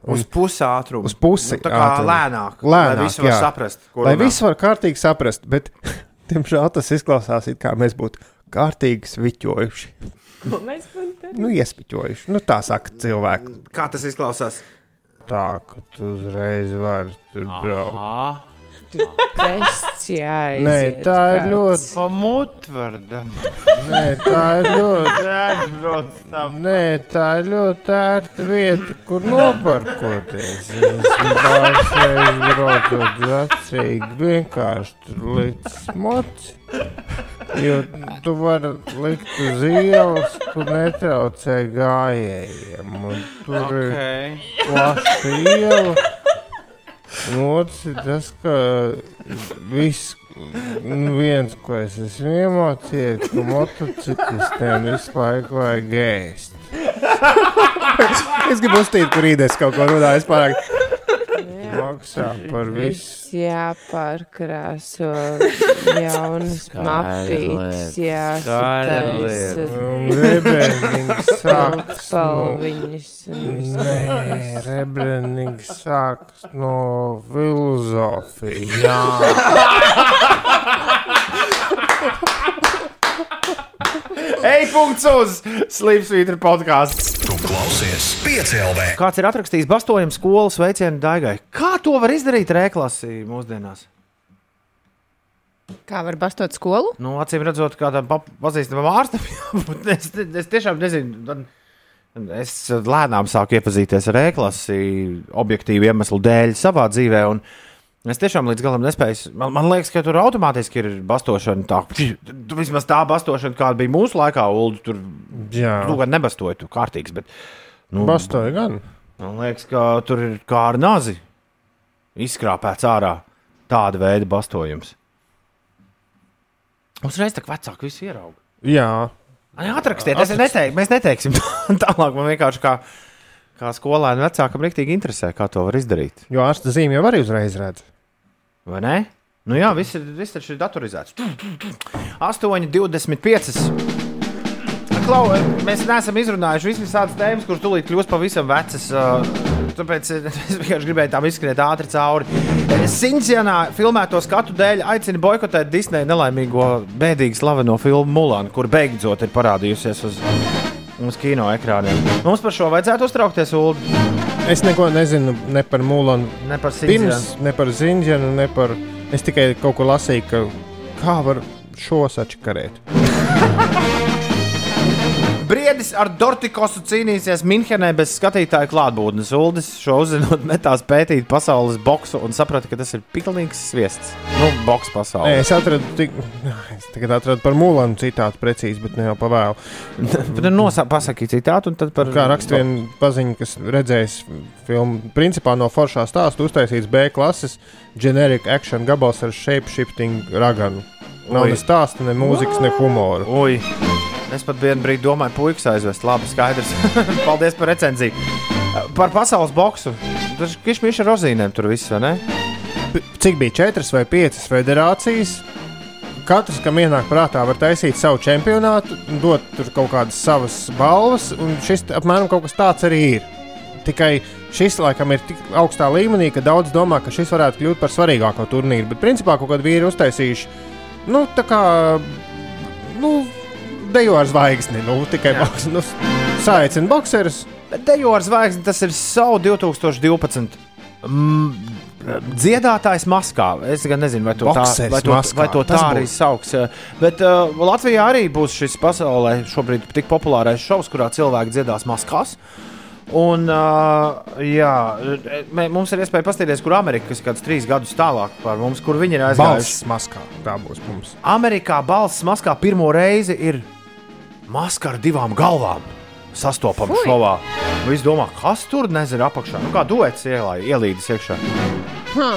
Uz pusi ātrumu. Uz pusi. Nu, tā kā ātrumu. lēnāk, Lēnāk, lai visi var jā. saprast, ko Lai runā. visi var kārtīgi saprast, bet, diemžēl, tas izklausās, it kā mēs būtu kārtīgi sviķojuši. Mēs Nu, iespiķojuši. Nu, tā saka cilvēki. Kā tas izklausās? Tā, ka tu uzreiz vari tur braukt. Pēcjā Nē, tā ir ļoti. Pamutvarda. Nē, tā ir ļoti. Nē, tā ir ļoti ērta vieta, kur noparkoties. Es braucot vecīgi, vienkārši tur līdz moci. Jo tu vari likt uz ielas, tu netraucē gājējiem. un Tur ir plaša iela. Otrs ir tas, ka viss, nu, viens, ko es esmu iemācījies, ka motociklistiem visu laiku vajag ēst. es gribu uzstīt, kur rītdienas kaut ko runāju. Es pārāk maksā par visu. Jāpārkrāso jaunas mapītes, jāsataisa Rebrandings sāks no- palviņas. un Nē, rebrandings sākas no filozofijas. Ej, punkts uz Slimsvītra podkāstu. Tu klausies piecēlē. Kāds ir atrakstījis bastojumu skolas veicienu daigai? Kā to var izdarīt rēklasī mūsdienās? Kā var bastot skolu? Nu, acīm redzot, kādam pa- pazīstamam ārstam, es, es tiešām nezinu. Es lēnām sāku iepazīties ar e-klasi, objektīvu iemeslu dēļ savā dzīvē. un Es tiešām līdz galam nespēju. Man, man liekas, ka tur automātiski ir bastošana. Tā, tu vismaz tā bastošana, kāda bija mūsu laikā, Ulu, tur tu gan nebastoji, tu kārtīgs. Bet, nu, Bastoja gan. Man liekas, ka tur ir kā ar nazi izskrāpēts ārā tāda veida bastojums. Uzreiz tā kā vecāki visi ierauga. Jā. Ai, Atrakstiet, es neteiktu, mēs neteiksim tālāk. Man vienkārši kā, kā skolēnam vecākam rīktīgi interesē, kā to var izdarīt. Jo ārsta zīme jau arī uzreiz redz. Vai ne? Nu jā, viss ir, viss taču ir datorizēts. 8, 25. Klau, mēs neesam izrunājuši visas tādas tēmas, kuras tūlīt kļūs pavisam vecas. Tāpēc es vienkārši gribēju tam izskriet ātri cauri. Sincijānā filmēto skatu dēļ aicina boikotēt Disneja nelaimīgo, bēdīgi slaveno filmu Mulanu, kur beidzot ir parādījusies uz, uz kino ekrāniem. Mums par šo vajadzētu uztraukties, Ulu. Es neko nezinu ne par Mulanu. Ne par Pirms, ne par Zinģenu, ne par. Es tikai kaut ko lasīju, ka kā var šo sačakarēt. Briedis ar Dortikosu cīnīsies Minhenē bez skatītāju klātbūtnes. Uldis šo uzzinot, metās pētīt pasaules boksu un saprata, ka tas ir pilnīgs sviests. Nu, boks Nē, pasaulē. es atradu, tik, es tagad atradu par Mulanu citātu precīzi, bet ne jau pavēlu. Tad nosaka, pasaki citātu, un tad par. Kā raksta viena paziņa, kas redzējis filmu, principā no foršā stāsta uztaisīts B klases generic action gabals ar shape-shifting raganu. Nav Oi. ne stāsta, ne mūzikas, ne humora. Ui, es pat vienu brīdi domāju, puikas aizvest. Labi, skaidrs. Paldies par recenziju. Par pasaules boksu. Tas ir kišmiša ar rozīnēm tur viss, vai ne? Cik bija četras vai piecas federācijas? Katrs, kam ienāk prātā, var taisīt savu čempionātu, dot tur kaut kādas savas balvas, un šis apmēram kaut kas tāds arī ir. Tikai šis laikam ir tik augstā līmenī, ka daudz domā, ka šis varētu kļūt par svarīgāko turnīru. Bet principā kaut kādi vīri uztaisījuši, nu, tā kā, nu, dejo ar zvaigzni. Nu, tikai boks, nu, saicina bokserus. Bet dejo ar zvaigzni tas ir savu 2012. Mm, dziedātājs maskā. Es gan nezinu, vai to tā, Bokseris vai to, maskā. vai to tā arī būs. sauc. Bet uh, Latvijā arī būs šis pasaulē šobrīd tik populārais šovs, kurā cilvēki dziedās maskās. Un, uh, jā, mē, mums ir iespēja paskatīties, kur Amerika, ir kāds trīs gadus tālāk par mums, kur viņi ir aizgājuši. Balsts maskā. Tā būs mums. Amerikā balss maskā pirmo reizi ir maska ar divām galvām. Sastopama šovā. Viņš domā, kas tur nezina apakšā. Nu, kā duets ielai- ielīdis iekšā. Ha,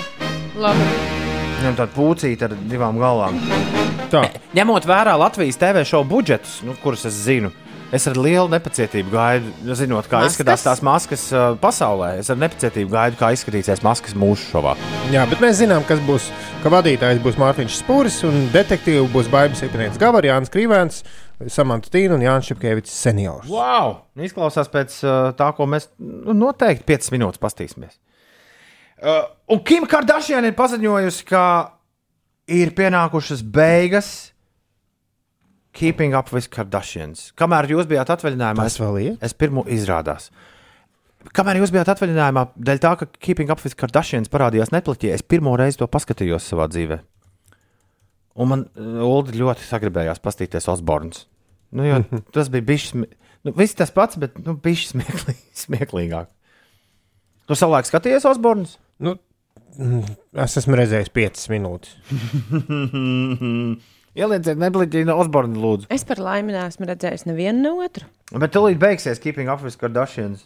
labi. Viņam tāda pucīta ar divām galvām. Tā. Ņemot vērā Latvijas TV šovu budžetus, nu, kurus es zinu, es ar lielu nepacietību gaidu, zinot, kā Maskas? izskatās tās maskas uh, pasaulē. Es ar nepacietību gaidu, kā izskatīsies maskas mūsu šovā. Jā, bet mēs zinām, kas būs. Ka vadītājs būs Mārtiņš Spūris un detektīvs būs Baibas Ipnieks Gavarijāns Krīvēns, Samants Tīna un Jānis Čepkevičs seniors. Wow! Izklausās pēc uh, tā, ko mēs nu, noteikti 5 minūtes pastīsimies. Uh, un Kim Kardashian ir paziņojusi, ka ir pienākušas beigas Keeping Up with Kardashians. Kamēr jūs bijāt atvaļinājumā, Tas vēl ir? es pirmo izrādās. Kamēr jūs bijāt atvaļinājumā, dēļ tā, ka Keeping Up with Kardashians parādījās Netflixī, es pirmo reizi to paskatījos savā dzīvē. Un man uh, Ulu ļoti sagribējās paskatīties Osborns. Nu, jo, tas bija bijis. Nu, viss tas pats, bet nu, bijis smieklī, smieklīgāk. Tu savulaik skatījies Osborns? Nu, mm, es esmu redzējis 5 minūtes. Ielieciet, nebliķīgi Osbornu, lūdzu. Es par laimi neesmu redzējis nevienu ne otru. Bet tūlīt beigsies Keeping Up with Kardashians.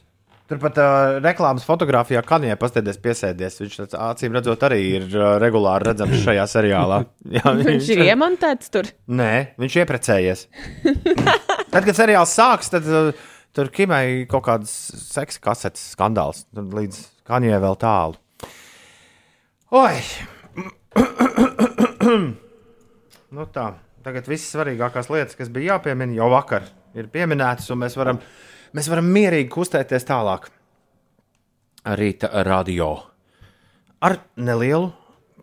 Turpat uh, reklāmas fotografijā Kanijai pasteidies piesēdies. Viņš tāds, acīm redzot arī ir uh, regulāri redzams šajā seriālā. Jā, Viņš ir iemontēts tur. Nē, viņš ieprecējies. tad, kad seriāls sāks, tad uh, tur Kimai kaut kāds seksa kasetes skandāls. Tur līdz Kanijai vēl tālu. Oi! nu tā, tagad viss svarīgākās lietas, kas bija jāpiemina jau vakar, ir pieminētas, un mēs varam, mēs varam mierīgi kustēties tālāk. Rīta radio. Ar nelielu,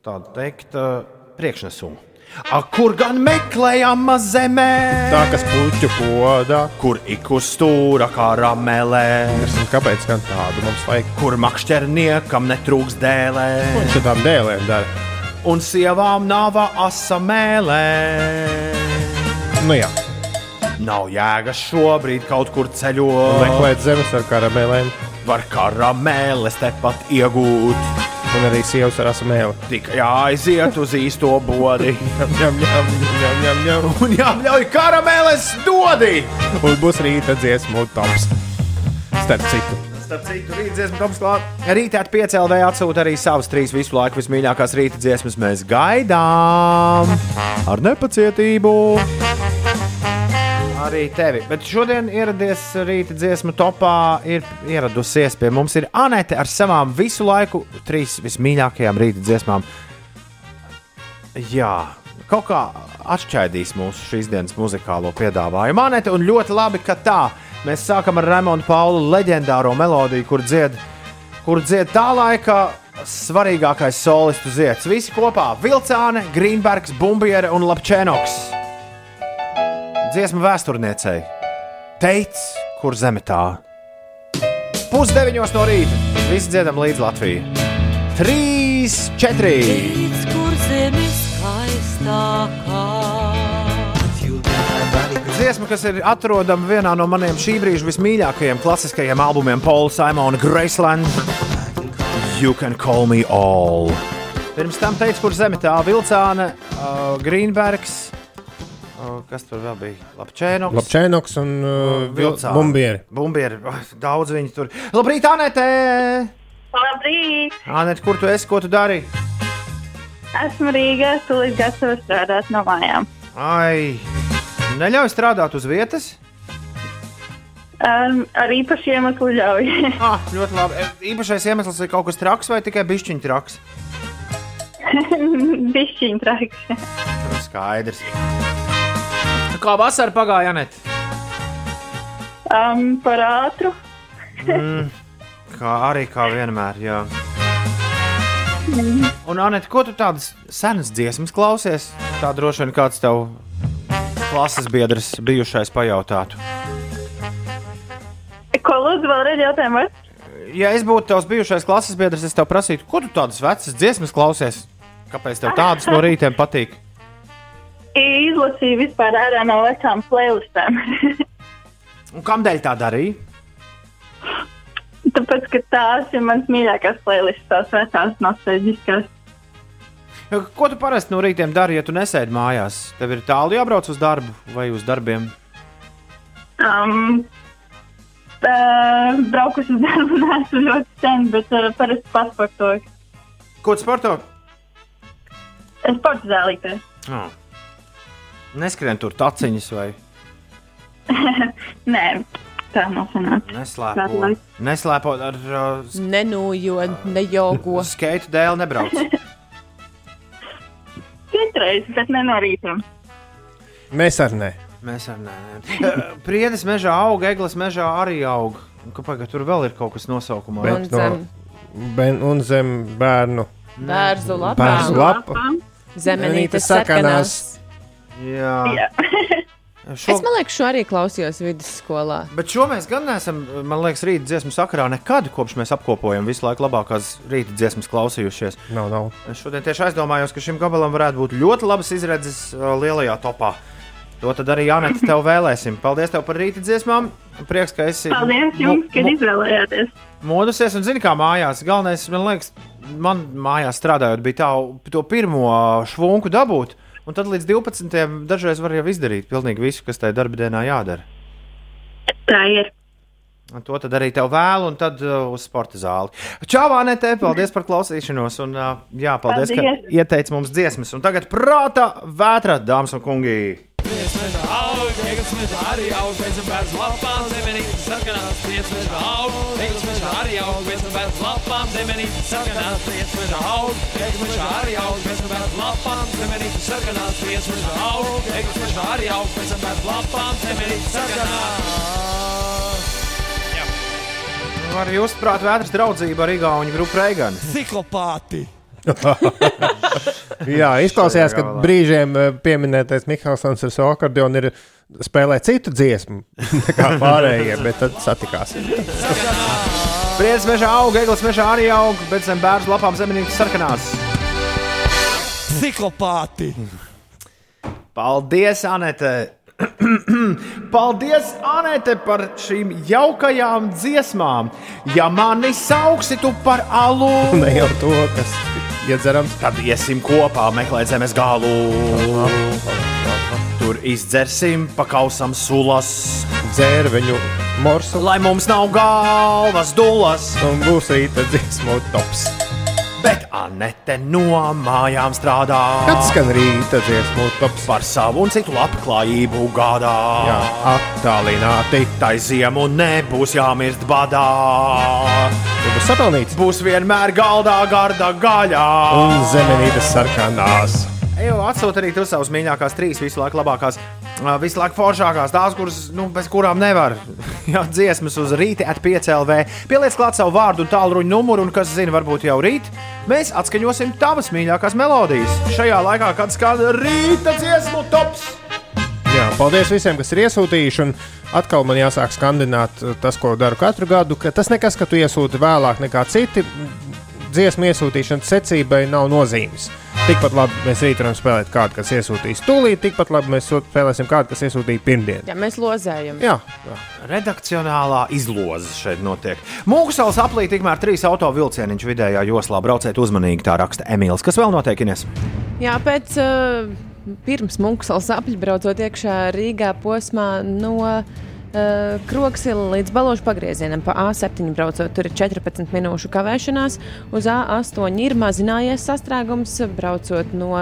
tādu teikt, uh, priekšnesumu. A, kur gan meklējama zemē? Tā kas puķu podā. Kur ik uz stūra kā ramelē? Es nezinu, kāpēc gan tādu mums vajag. Kur makšķerniekam netrūks dēlē? Ko viņš ar tām dēlēm dara? Un sievām nav asa mēlē. Nu jā, Nav jēgas šobrīd kaut kur ceļot. meklēt zemes ar karamēlēm. Var karamēles tepat iegūt. Un arī sievas ar asamēli. Tikai jāaiziet uz īsto bodi. Ņem, ņem, ņem, ņem, ņem. Un jābļauj karamēles dodi! Un būs rīta dziesmu tops. Starp citu. Starp citu, rīta dziesmu tops klāt. Rītā piecēlē atsūta arī savas trīs visu laiku vismīļākās rīta dziesmas. Mēs gaidām ar nepacietību. Arī tevi. Bet šodien ieradies rīta dziesmu topā, ir ieradusies pie mums ir Anete ar savām visu laiku trīs vismīļākajām rīta dziesmām. Jā, kaut kā atšķaidīs mūsu šīs dienas muzikālo piedāvājumu. Anete, un ļoti labi, ka tā. Mēs sākam ar Raimonu Paulu leģendāro melodiju, kur dzied, kur dzied tā laika svarīgākais solistu zieds. Visi kopā - Vilcāne, Grīnbergs, Bumbiere un Lapčēnoks. Dziesma vēsturniecei. Teic, kur zeme tā. Pusdeviņos no rīta. Visi dziedam līdz Latvijai. Trīs, četri. Teic, kur zeme skaistākā. Dziesma, kas ir atrodama vienā no maniem šī brīža vismīļākajiem klasiskajiem albumiem, Paula Simona Graceland. You can call me all. Pirms tam teica, kur zeme tā vilcāne, uh, Grīnbergs. Kas tur vēl bija? Lapčēnoks. Lapčēnoks un uh, Vilcāne. Bumbieri. Bumbieri. Daudz viņi tur. Labrīt, Anete! Labrīt! Anete, kur tu esi? Ko tu dari? Esmu Rīgā, tūlīt gatavs strādāt no mājām. Ai, neļauj strādāt uz vietas. Um, ar īpašu iemeslu ļauj. ah, ļoti labi. E, Īpašais iemesls ir kaut kas traks vai tikai bišķiņš traks? Bišķiņ traks. Nu, Skaidrs. Kā vasara pagāja, Anet? Um, par ātru. Mm, kā arī kā vienmēr, jā. Un, Anet, ko tu tādas senas dziesmas klausies? Tā droši vien kāds tev klases biedrs bijušais pajautātu? Ko lūdzu vēlreiz jautājumu? Ja es būtu tavs bijušais klases biedrs, es tev prasītu, ko tu tādas vecas dziesmas klausies? Kāpēc tev tādas no rītiem patīk? Izlasīju vispār ārā no vecām playlistēm. Un kādēļ tā darīja? Tāpēc, ka tās ir mans mīļākās playlists, tās vecās nostalģiskās. Ko tu parasti no rītiem dari, ja tu nesēdi mājās? Tev ir tālu jābrauc uz darbu vai uz darbiem? Um, uh, braukus uz darbu neesmu ļoti sen, bet uh, parasti pasportoju. Ko tu sporto? Sporta zālītē. Oh. Neskrien tur taciņas vai Nē, tā nav sanāca. neslēpo. Neslēpo ar uh, Nenūjo, nejogo. skeitu dēļ nebrauc. Citreiz, bet ne no rīta. Mēs ar ne. Mēs ar nē. nē. Priedes mežā aug, eglis mežā arī aug. Un Kāpēc tur vēl ir kaut kas nosaukumā? Un zem ben, un zem bērnu. bērzu lapām. Bērzu lapa. Zemenītes Zemenītes sakanās. Sakanās. Jā. Šo... Es man liekas, šo arī klausījos vidusskolā. Bet šo mēs gan neesam, man liekas, rīta dziesmu sakarā nekad, kopš mēs apkopojam visu laiku labākās rīta dziesmas klausījušies. Nav, nav. Es šodien tieši aizdomājos, ka šim gabalam varētu būt ļoti labas izredzes uh, lielajā topā. To tad arī Janete tev vēlēsim. Paldies tev par rīta dziesmām. Prieks, ka esi Paldies jums, ka izvēlējāties. modusies un zini, kā mājās. Galvenais, man liekas, man mājās strādājot, bija tā, to pirmo švunku dabūt. Un tad līdz 12. dažreiz var jau izdarīt pilnīgi visu, kas tajā darba dienā jādara. Tā ir. Un to tad arī tev vēlu, un tad uh, uz sporta zāli. Čau, Anete, paldies par klausīšanos. Un, uh, jā, paldies, paldies, ka ieteici mums dziesmas. Un tagad prāta vētra, dāmas un kungi. aug, eglis mežā arī aug, pēc tam bērns lapām, zemenītes sarkanās, priec mežā aug, eglis zemenītes sarkanās, priec mežā aug, eglis mežā arī aug, pēc tam bērns lapām, zemenītes sarkanās, priec mežā aug, eglis mežā arī aug, pēc tam bērns lapām, zemenītes sarkanās. Var jūs prāt vētras draudzība ar Igauņu grupu Reiganu. Ciklopāti! Jā, izklausījās, ka brīžiem eh, pieminētais Mikls ar savu akordionu ir spēlēt citu dziesmu nekā pārējie, bet tad satikās. Priecas mežā aug, eglis mežā arī aug, bet zem bērnu lapām zemenītes sarkanās. Ciklopāti! Paldies, Anete! Paldies, Anete, par šīm jaukajām dziesmām. Ja mani sauksi tu par alu, Ne jau to, kas iedzerams. tad iesim kopā meklēt zemes galu. Tur izdzersim, pakausam sulas, Dzērveņu morsu lai mums nav galvas dulas. un būs rīta dziesmu tops. Bet Anete no mājām strādā. Kad skan rīta dziesmu tops? Par savu un citu labklājību gādā. Jā, attālināti. Tai ziemu nebūs jāmirst badā. Tu būs sapelnīts. Būs vienmēr galdā garda gaļā. Un zemenītes sarkanās. Eju, atsūti arī tu savus mīļākās, trīs visu laiku labākās, laiku foršākās, tās, kuras, nu, bez kurām nevar. Jā, dziesmas uz rīta, at 5 LV. Pieliec klāt savu vārdu un tālruņa numuru, un kas zina, varbūt jau rīt mēs atskaņosim tavas mīļākās melodijas. Šajā laikā, kad skan rīta dziesmu tops. Jā, paldies visiem, kas ir iesūtījuši. Un atkal man jāsāk skandināt uh, tas, ko daru katru gadu. Ka tas nekas, ka tu iesūti vēlāk nekā citi, dziesmu iesūtīšanas secībai nav nozīmes. Tikpat labi mēs rīt varam spēlēt kādu, kas iesūtīs tūlīt, tikpat labi mēs spēlēsim kādu, kas iesūtīja pirmdien. Jā, mēs lozējam. Jā, jā. Redakcionālā izloze šeit notiek. Mūksels aplī tikmēr trīs auto vilcieniņš vidējā joslā. Brauciet uzmanīgi, tā raksta Emīls. Kas vēl notiek, Ines? Jā, pēc uh, pirms Munkslas apļu braucot iekšā Rīgā posmā no uh, Kroksila līdz Balošu pagriezienam pa A7 braucot, tur ir 14 minūšu kavēšanās. Uz A8 ir mazinājies sastrēgums, braucot no,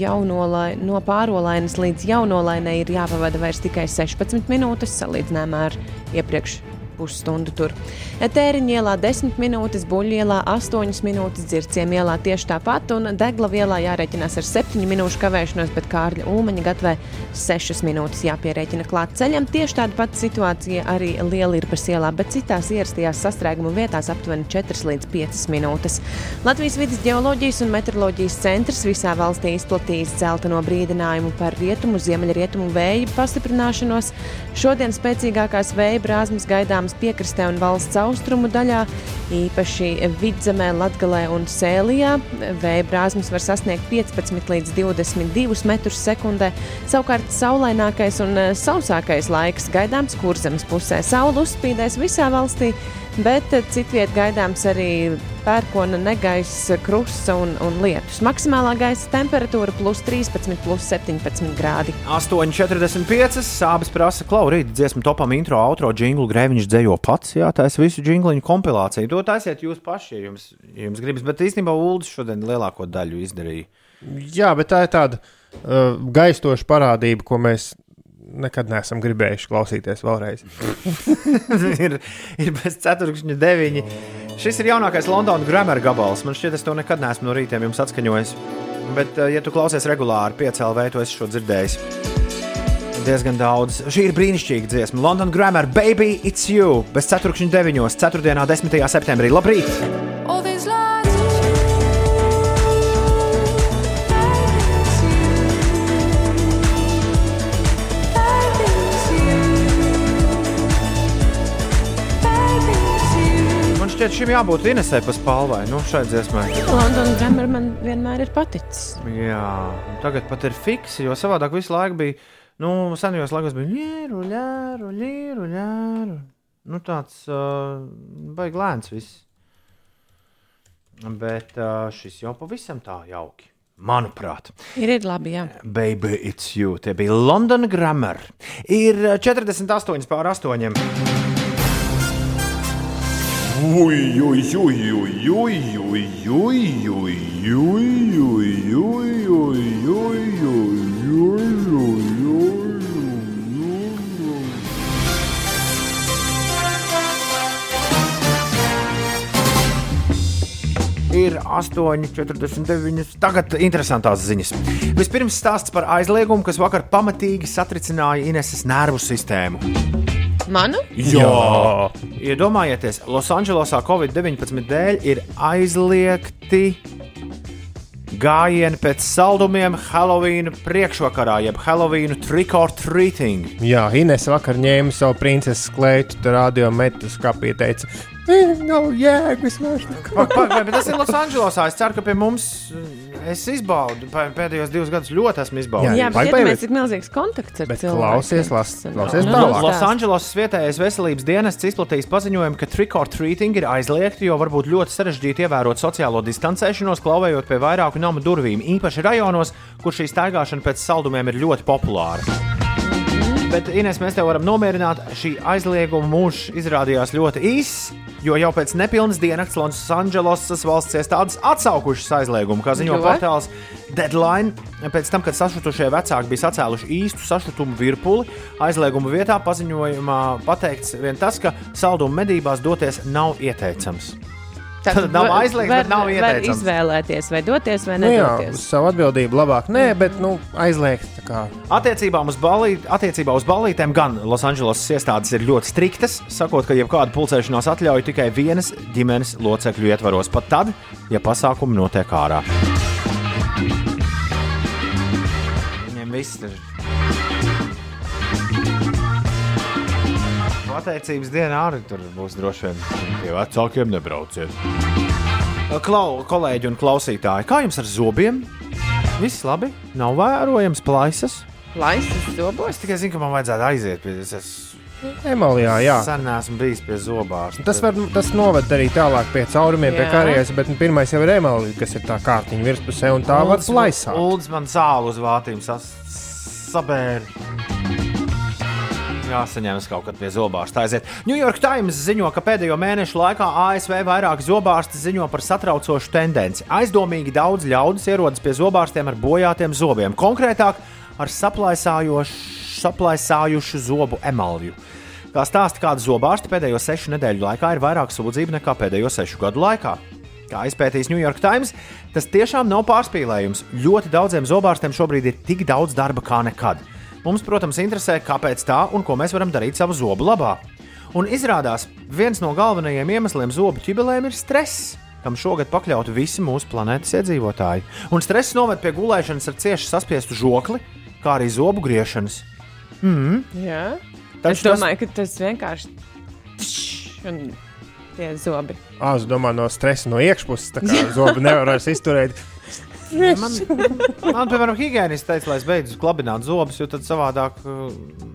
jaunolai, no pārolainas līdz jaunolainai ir jāpavada vairs tikai 16 minūtes salīdzinājumā ar iepriekš pusstundu tur. Tēriņa ielā 10 minūtes, Buļļa ielā 8 minūtes, Dzirciem ielā tieši tāpat, un Degla ielā jārēķinās ar 7 minūšu kavēšanos, bet Kārļa Ulmaņa gatavē 6 minūtes jāpierēķina klāt ceļam. Tieši tāda pati situācija arī Lielirpas ielā, bet citās ierastajās sastrēguma vietās aptuveni 4 līdz 5 minūtes. Latvijas vidas geoloģijas un meteoroloģijas centrs visā valstī izplatījis dzelteno brīdinājumu par rietumu, ziemeļrietumu vēju pastiprināšanos. Šodien spēcīgākās vēja brāzmas gaidāmas piekrastē un valsts austrumu daļā, īpaši vidzemē, latgalē un sēlijā. Vēja brāzmas var sasniegt 15 līdz 22 metrus sekundē. Savukārt saulainākais un eh, sausākais laiks gaidāms kurzemes pusē. Saula uzspīdēs visā valstī, bet eh, citviet gaidāms arī pērkona negaisa, krusta un, un lietus. Maksimālā gaisa temperatūra plus 13, plus 17 grādi. 8,45. Sābis prasa, klau, rīt dziesmu topam intro, outro jinglu, grēviņš dzējo pats. Jā, tā ir visu jingliņu kompilācija. To taisiet jūs paši, ja jums, ja jums gribas. Bet īstenībā Ulas šodien lielāko daļu izdarīja. Jā, bet tā ir tāda uh, gaistoša parādība, ko mēs nekad neesam gribējuši klausīties vēlreiz. ir, ir bez ceturkšņa deviņi. Šis ir jaunākais Londonas grammaras gabals. Man šķiet, es to nekad neesmu no rītiem jums atskaņojis. Bet, uh, ja tu klausies regulāri, piecēlē, to esi šo dzirdējis. Diezgan daudz. Šī ir brīnišķīga dziesma. London Grammar, Baby, It's You. Bez ceturkšņa deviņos, 4. un 10. septembrī. Labrīt! Man šķiet, šim jābūt Inesē pa spalvai, nu, šai dziesmai. Londonas Grammar man vienmēr ir paticis. Jā, tagad pat ir fiksi, jo savādāk visu laiku bija, nu, senajos laikos bija ļēru, ļēru, ļēru, ļēru. Nu, tāds uh, baigi lēns viss. Bet uh, šis jau pavisam tā jauki. Manuprāt, Ir, ir labi, jā. Baby, it's you. Tie bija London Grammar. Ir uh, 48 pār 8. Ui, ui, ui, ui, ui, ui, ui, ui, ui, ui, ui, ui, ui, ui, ui, Ir 8,49. Tagad interesantās ziņas. Vispirms stāsts par aizliegumu, kas vakar pamatīgi satricināja Ineses nervu sistēmu. Manu? Jā, iedomājieties, Losandželosā Covid-19 dēļ ir aizliegti gājieni pēc saldumiem Halloween priekšvakarā, jeb Halloween trick or treating. Jā, Ines vakar ņēma savu princeses kleitu, tur radio metus kapī teica, "Eh, nav jēgas vairs. Bet tas ir Losandželosā. Es ceru, ka pie mums eh, es izbaudu. pē- Pēdējos divus gadus ļoti esmu izbaudījis. Jā, bet iedomājieties, cik milzīgs kontakts ar cilvēkiem. klausies, las- klausies stāst. Losandželosas vietējais veselības dienests izplatījis paziņojumu, ka trick or treating ir aizliegti, jo var būt ļoti sarežģīti ievērot sociālo distancēšanos, klauvējot pie vairāku namu durvīm, īpaši rajonos, kur šī staigāšana pēc saldumiem ir ļoti populāra. Bet, Ines, mēs te varam nomierināt, šī aizlieguma mūžs izrādījās ļoti īss, jo jau pēc nepilnas dienas Losandželosas valsts iestādes atsaukušas aizliegumu, kā ziņo portāls Deadline. Pēc tam, kad sašutušie vecāki bija sacēluši īstu sašutumu virpuli, aizlieguma vietā paziņojumā pateikts vien tas, ka salduma medībās doties nav ieteicams. Tad nav var- aizliegts, var, bet nav var ieteicams. izvēlēties, vai doties, vai Nu jā, nedoties. uz savu atbildību labāk nē, bet nu, aizliegt. tā kā. Attiecībā uz, balīt, attiecībā uz balītēm gan Losandželosas iestādes ir ļoti striktas, sakot, ka jebkāda pulcēšanās atļauj tikai vienas ģimenes locekļu ietvaros, pat tad, ja pasākumi notiek ārā. Viņiem viss ir. Pateicības dienā arī tur būs droši vien pie vecākiem nebrauciet. Klau, kolēģi un klausītāji, kā jums ar zobiem? Viss labi, nav vērojams plaisas. Plaisas zobos? Es tikai zinu, ka man vajadzētu aiziet pie es Emalijā, jā. Sen neesmu bijis pie zobārsta. Tas, var, tas noved arī tālāk pie caurumiem, pie Jā. karjeras, bet nu, pirmais jau ir emalija, kas ir tā kārtiņa virspusē, un tā var plaisāt. Uldis man zāle uz vātīm sas- sabēra. Jāsaņemas kaut kad pie zobārsta aiziet. New York Times ziņo, ka pēdējo mēnešu laikā ASV vairāk zobārsti ziņo par satraucošu tendenci. Aizdomīgi daudz ļaudis ierodas pie zobārstiem ar bojātiem zobiem, konkrētāk ar saplaisājušu zobu emalju. Kā stāsta kāda zobārsta, pēdējo sešu nedēļu laikā ir vairāk sūdzību nekā pēdējo sešu gadu laikā. Kā izpētījis New York Times, tas tiešām nav pārspīlējums. Ļoti daudziem zobārstiem šobrīd ir tik daudz darba kā nekad. Mums, protams, interesē, kāpēc tā un ko mēs varam darīt savu zobu labā. Un izrādās, viens no galvenajiem iemesliem zobu ķibelēm ir stress, kam šogad pakļauti visi mūsu planētas iedzīvotāji. Un stress noved pie gulēšanas ar cieši saspiestu žokli, kā arī zobu griešanas. Mm. Jā. Taču es domāju, ka tas vienkārši ir. Un tie zobi. Ah, es domāju, no stresa no iekšpuses. Tā kā zobi nevar izturēt. Man, man, piemēram, higiēnists teica, lai es beidzu klabināt zobus, jo tad savādāk, uh,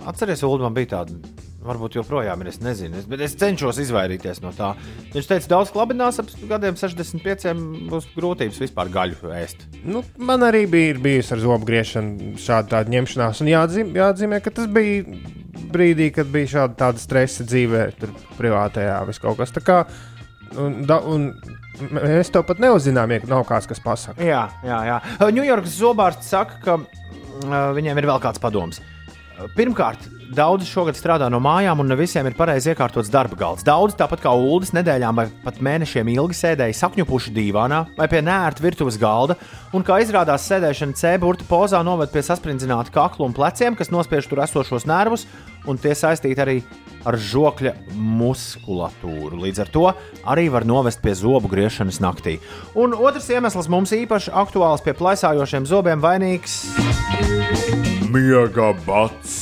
atcerieties, Ulu, man bija tāda. Varbūt joprojām ir, es nezinu, es, bet es cenšos izvairīties no tā. Viņš teica, daudz klabinās, ap gadiem 65 būs grūtības vispār gaļu ēst. Nu, man arī bija bijusi ar zobu griešanu šāda tāda ņemšanās, un jāatzīmē, jāatzīmē, ka tas bija brīdī, kad bija šāda stresa dzīvē, tur privātajā vis kaut kas. Tā kā, un, da, un mēs to pat neuzinām, ja nav kāds, kas pasaka. Jā, jā, jā. Ņujorkas zobārsts saka, ka uh, viņiem ir vēl kāds padoms. Pirmkārt, daudzi šogad strādā no mājām, un ne visiem ir pareizi iekārtots darba galds. Daudzi, tāpat kā ULDS, nedēļām vai pat mēnešiem ilgi sēdēja sakņupuši dīvānā vai pie nērta virtuves galda, un kā izrādās, sēdēšana C-burta pozā noved pie sasprindzīta kakla un pleciem, kas nospiež tur esošos nervus, un tie saistīti arī ar žokļa muskulatūru. Līdz ar to arī var novest pie zobu griešanas naktī. Un otrs iemesls mums īpaši aktuāls pie plaisājošiem zobiem vainīgs miega bats,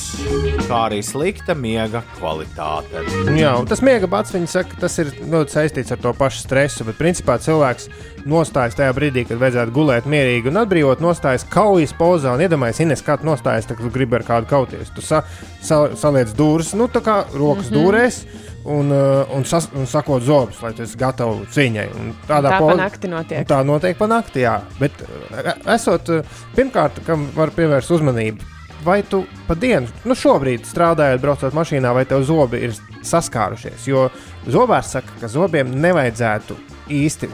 kā arī slikta miega kvalitāte. Jā, un tas miega bats, viņi saka, tas ir ļoti saistīts ar to pašu stresu, bet principā cilvēks nostājas tajā brīdī, kad vajadzētu gulēt mierīgi un atbrīvot, nostājas kaujas pozā un iedomājas, Ines, kā tu nostājas, tad gribi ar kādu kauties. Tu sa, sa, saliec dūris, nu tā kā rokas mm -hmm. dūrēs. Un, uh, un, sas, un sakot zobus, lai tas būtu cīņai. Un tādā Tā po- pa nakti notiek. Tā notiek pa nakti, jā. Bet uh, esot, uh, pirmkārt, kam var pievērst uzmanību, vai tu pa dienu, nu šobrīd strādājot, braucot mašīnā, vai tev zobi ir saskārušies. Jo zobārs saka, ka zobiem nevajadzētu īsti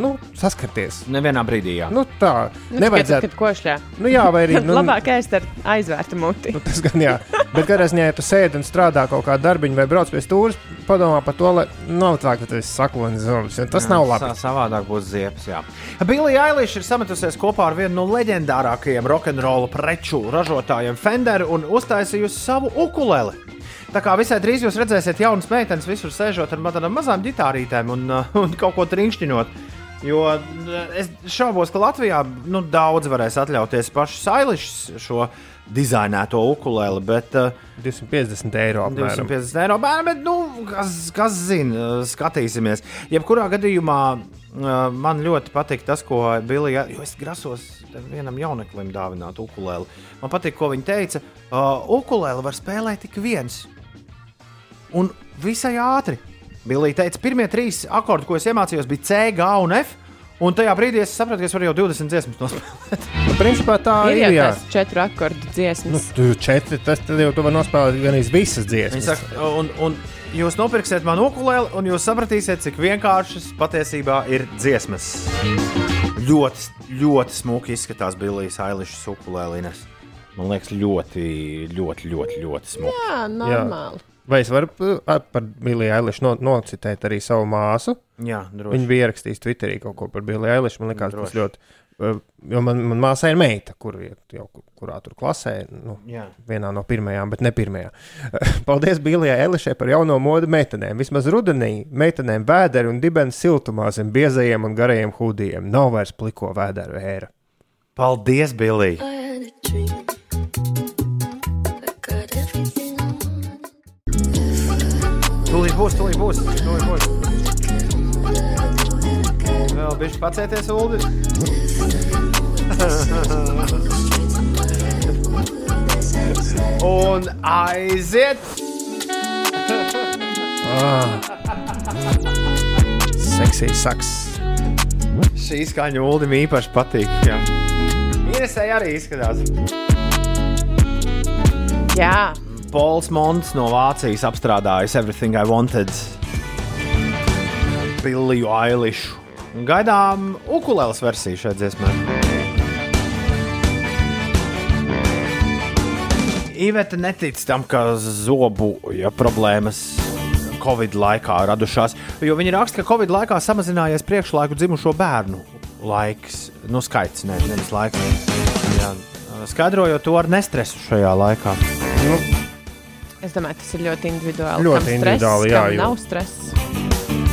nu, saskarties. Nevienā brīdī, jā. Nu, tā Nu, nevajadzētu. Kad, košļā. Nu, jā, vai arī. Nu, Labāk ēst ar aizvērtu muti. Nu, tas gan jā. Bet, kad es ņēmu, ja tu sēdi un strādā kaut kādā darbiņā vai brauc pie stūres, padomā par to, lai nav tā, ka tas ir saklons zobs. jo Tas Jā, nav labi. sa- Savādāk būs ziepes. Jā. Bilija Eiliša ir sametusies kopā ar vienu no leģendārākajiem rokenrola preču ražotājiem Fender un uztaisījusi savu ukuleli. Tā kā visai drīz jūs redzēsiet jaunas meitenes visur sēžot ar mazām ģitārītēm un, uh, un kaut ko trinkšķinot. Jo uh, es šaubos, ka Latvijā nu, daudz varēs atļauties pašu Sailišs šo dizainēto ukuleli, bet uh, 250 eiro. apmēram. 250 eiro. Bērni, bet, nu, kas, kas zina, skatīsimies. Jebkurā gadījumā uh, man ļoti patīk tas, ko Bilija. Jo es grasos vienam jauneklim dāvināt ukulēli. Man patīk, ko viņa teica. Uh, ukulēli var spēlēt tik viens. Un visai ātri. Bilija teica, pirmie trīs akordi, ko es iemācījos, bija C, G un F. Un tajā brīdī es sapratu, ka es varu jau 20 dziesmas nospēlēt. Nu, principā tā ir ir. jā. tas četru akordu Nu, dziesmas. tu četri, tas tad jau tu vari nospēlēt gan visas dziesmas. saka, un, un jūs nopirksiet man ukulēli, un jūs sapratīsiet, cik vienkāršas patiesībā ir dziesmas. Ļoti, ļoti smuki izskatās Billijas Ailišas ukulēlīnes. Man liekas, ļoti, ļoti, ļoti, ļoti smuki. Jā, normāli. Vai es varu par Billiju Eilišu no, nocitēt arī savu māsu? Jā, droši. Viņa bija ierakstījusi Twitterī kaut ko par Billiju Eilišu. Man liekas, tas Droši. ļoti. uh, Jo man, man māsai ir meita, kur, jau, kurā tur klasē, nu, Jā. vienā no pirmajām, bet ne pirmajā. Paldies Billijai Elišai par jauno modu meitenēm. Vismaz rudenī meitenēm vēderi un dibens siltumā zem biezajiem un garajiem hudijiem. Nav vairs pliko vēderu ēra. Paldies, Billija! Tūlīt būs, tūlīt būs. Tūlīt būs. Vēl bišķi pacēties, Ulu. Un aiziet! Ah. Seksīgi saks. Šī skaņa Ulim īpaši patīk. Jā. Inesai arī izskatās. Jā, Pols Monts no Vācijas apstrādājis Everything I Wanted. Billiju Ailišu. Gaidām ukulēlas versiju šai dziesmai. Iveta netic tam, ka zobu ja, problēmas Covid laikā radušās. Jo viņi raksta, ka Covid laikā samazinājies priekšlaiku dzimušo bērnu laiks, nu skaits, ne, nevis laiks. Jā, skaidrojot to ar nestresu šajā laikā. Nu, Es domāju, tas ir ļoti individuāli. Ļoti Kam individuāli, stress, jā, kam jo- Nav stress.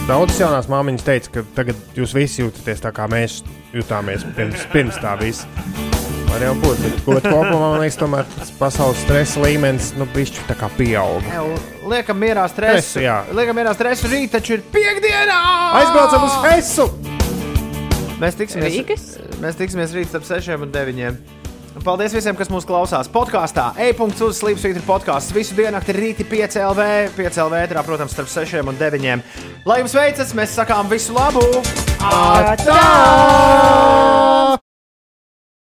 Daudzas jaunās māmiņas teica, ka tagad jūs visi jūtaties tā, kā mēs jutāmies pirms, pirms tā visa. Var jau būt, bet ko kopumā man liekas, tomēr tas pasaules stresa līmenis, nu, bišķi tā kā pieauga. Jā, liekam, mierā stresu. Stresu, jā. liekam, mierā stresu. Rīt taču ir piekdiena! Aizbraucam uz Hesu! Mēs tiksimies, Rīgas? mēs tiksimies rīt ap 6 un 9. Paldies visiem, kas mūs klausās. Podkāstā e-punkts uz Slimsvītra podkāsts. Visu dienu rīti 5 LV, 5 LV, ētrā, protams, starp 6 un 9. Lai jums veicas, mēs sakām visu labu! Atā!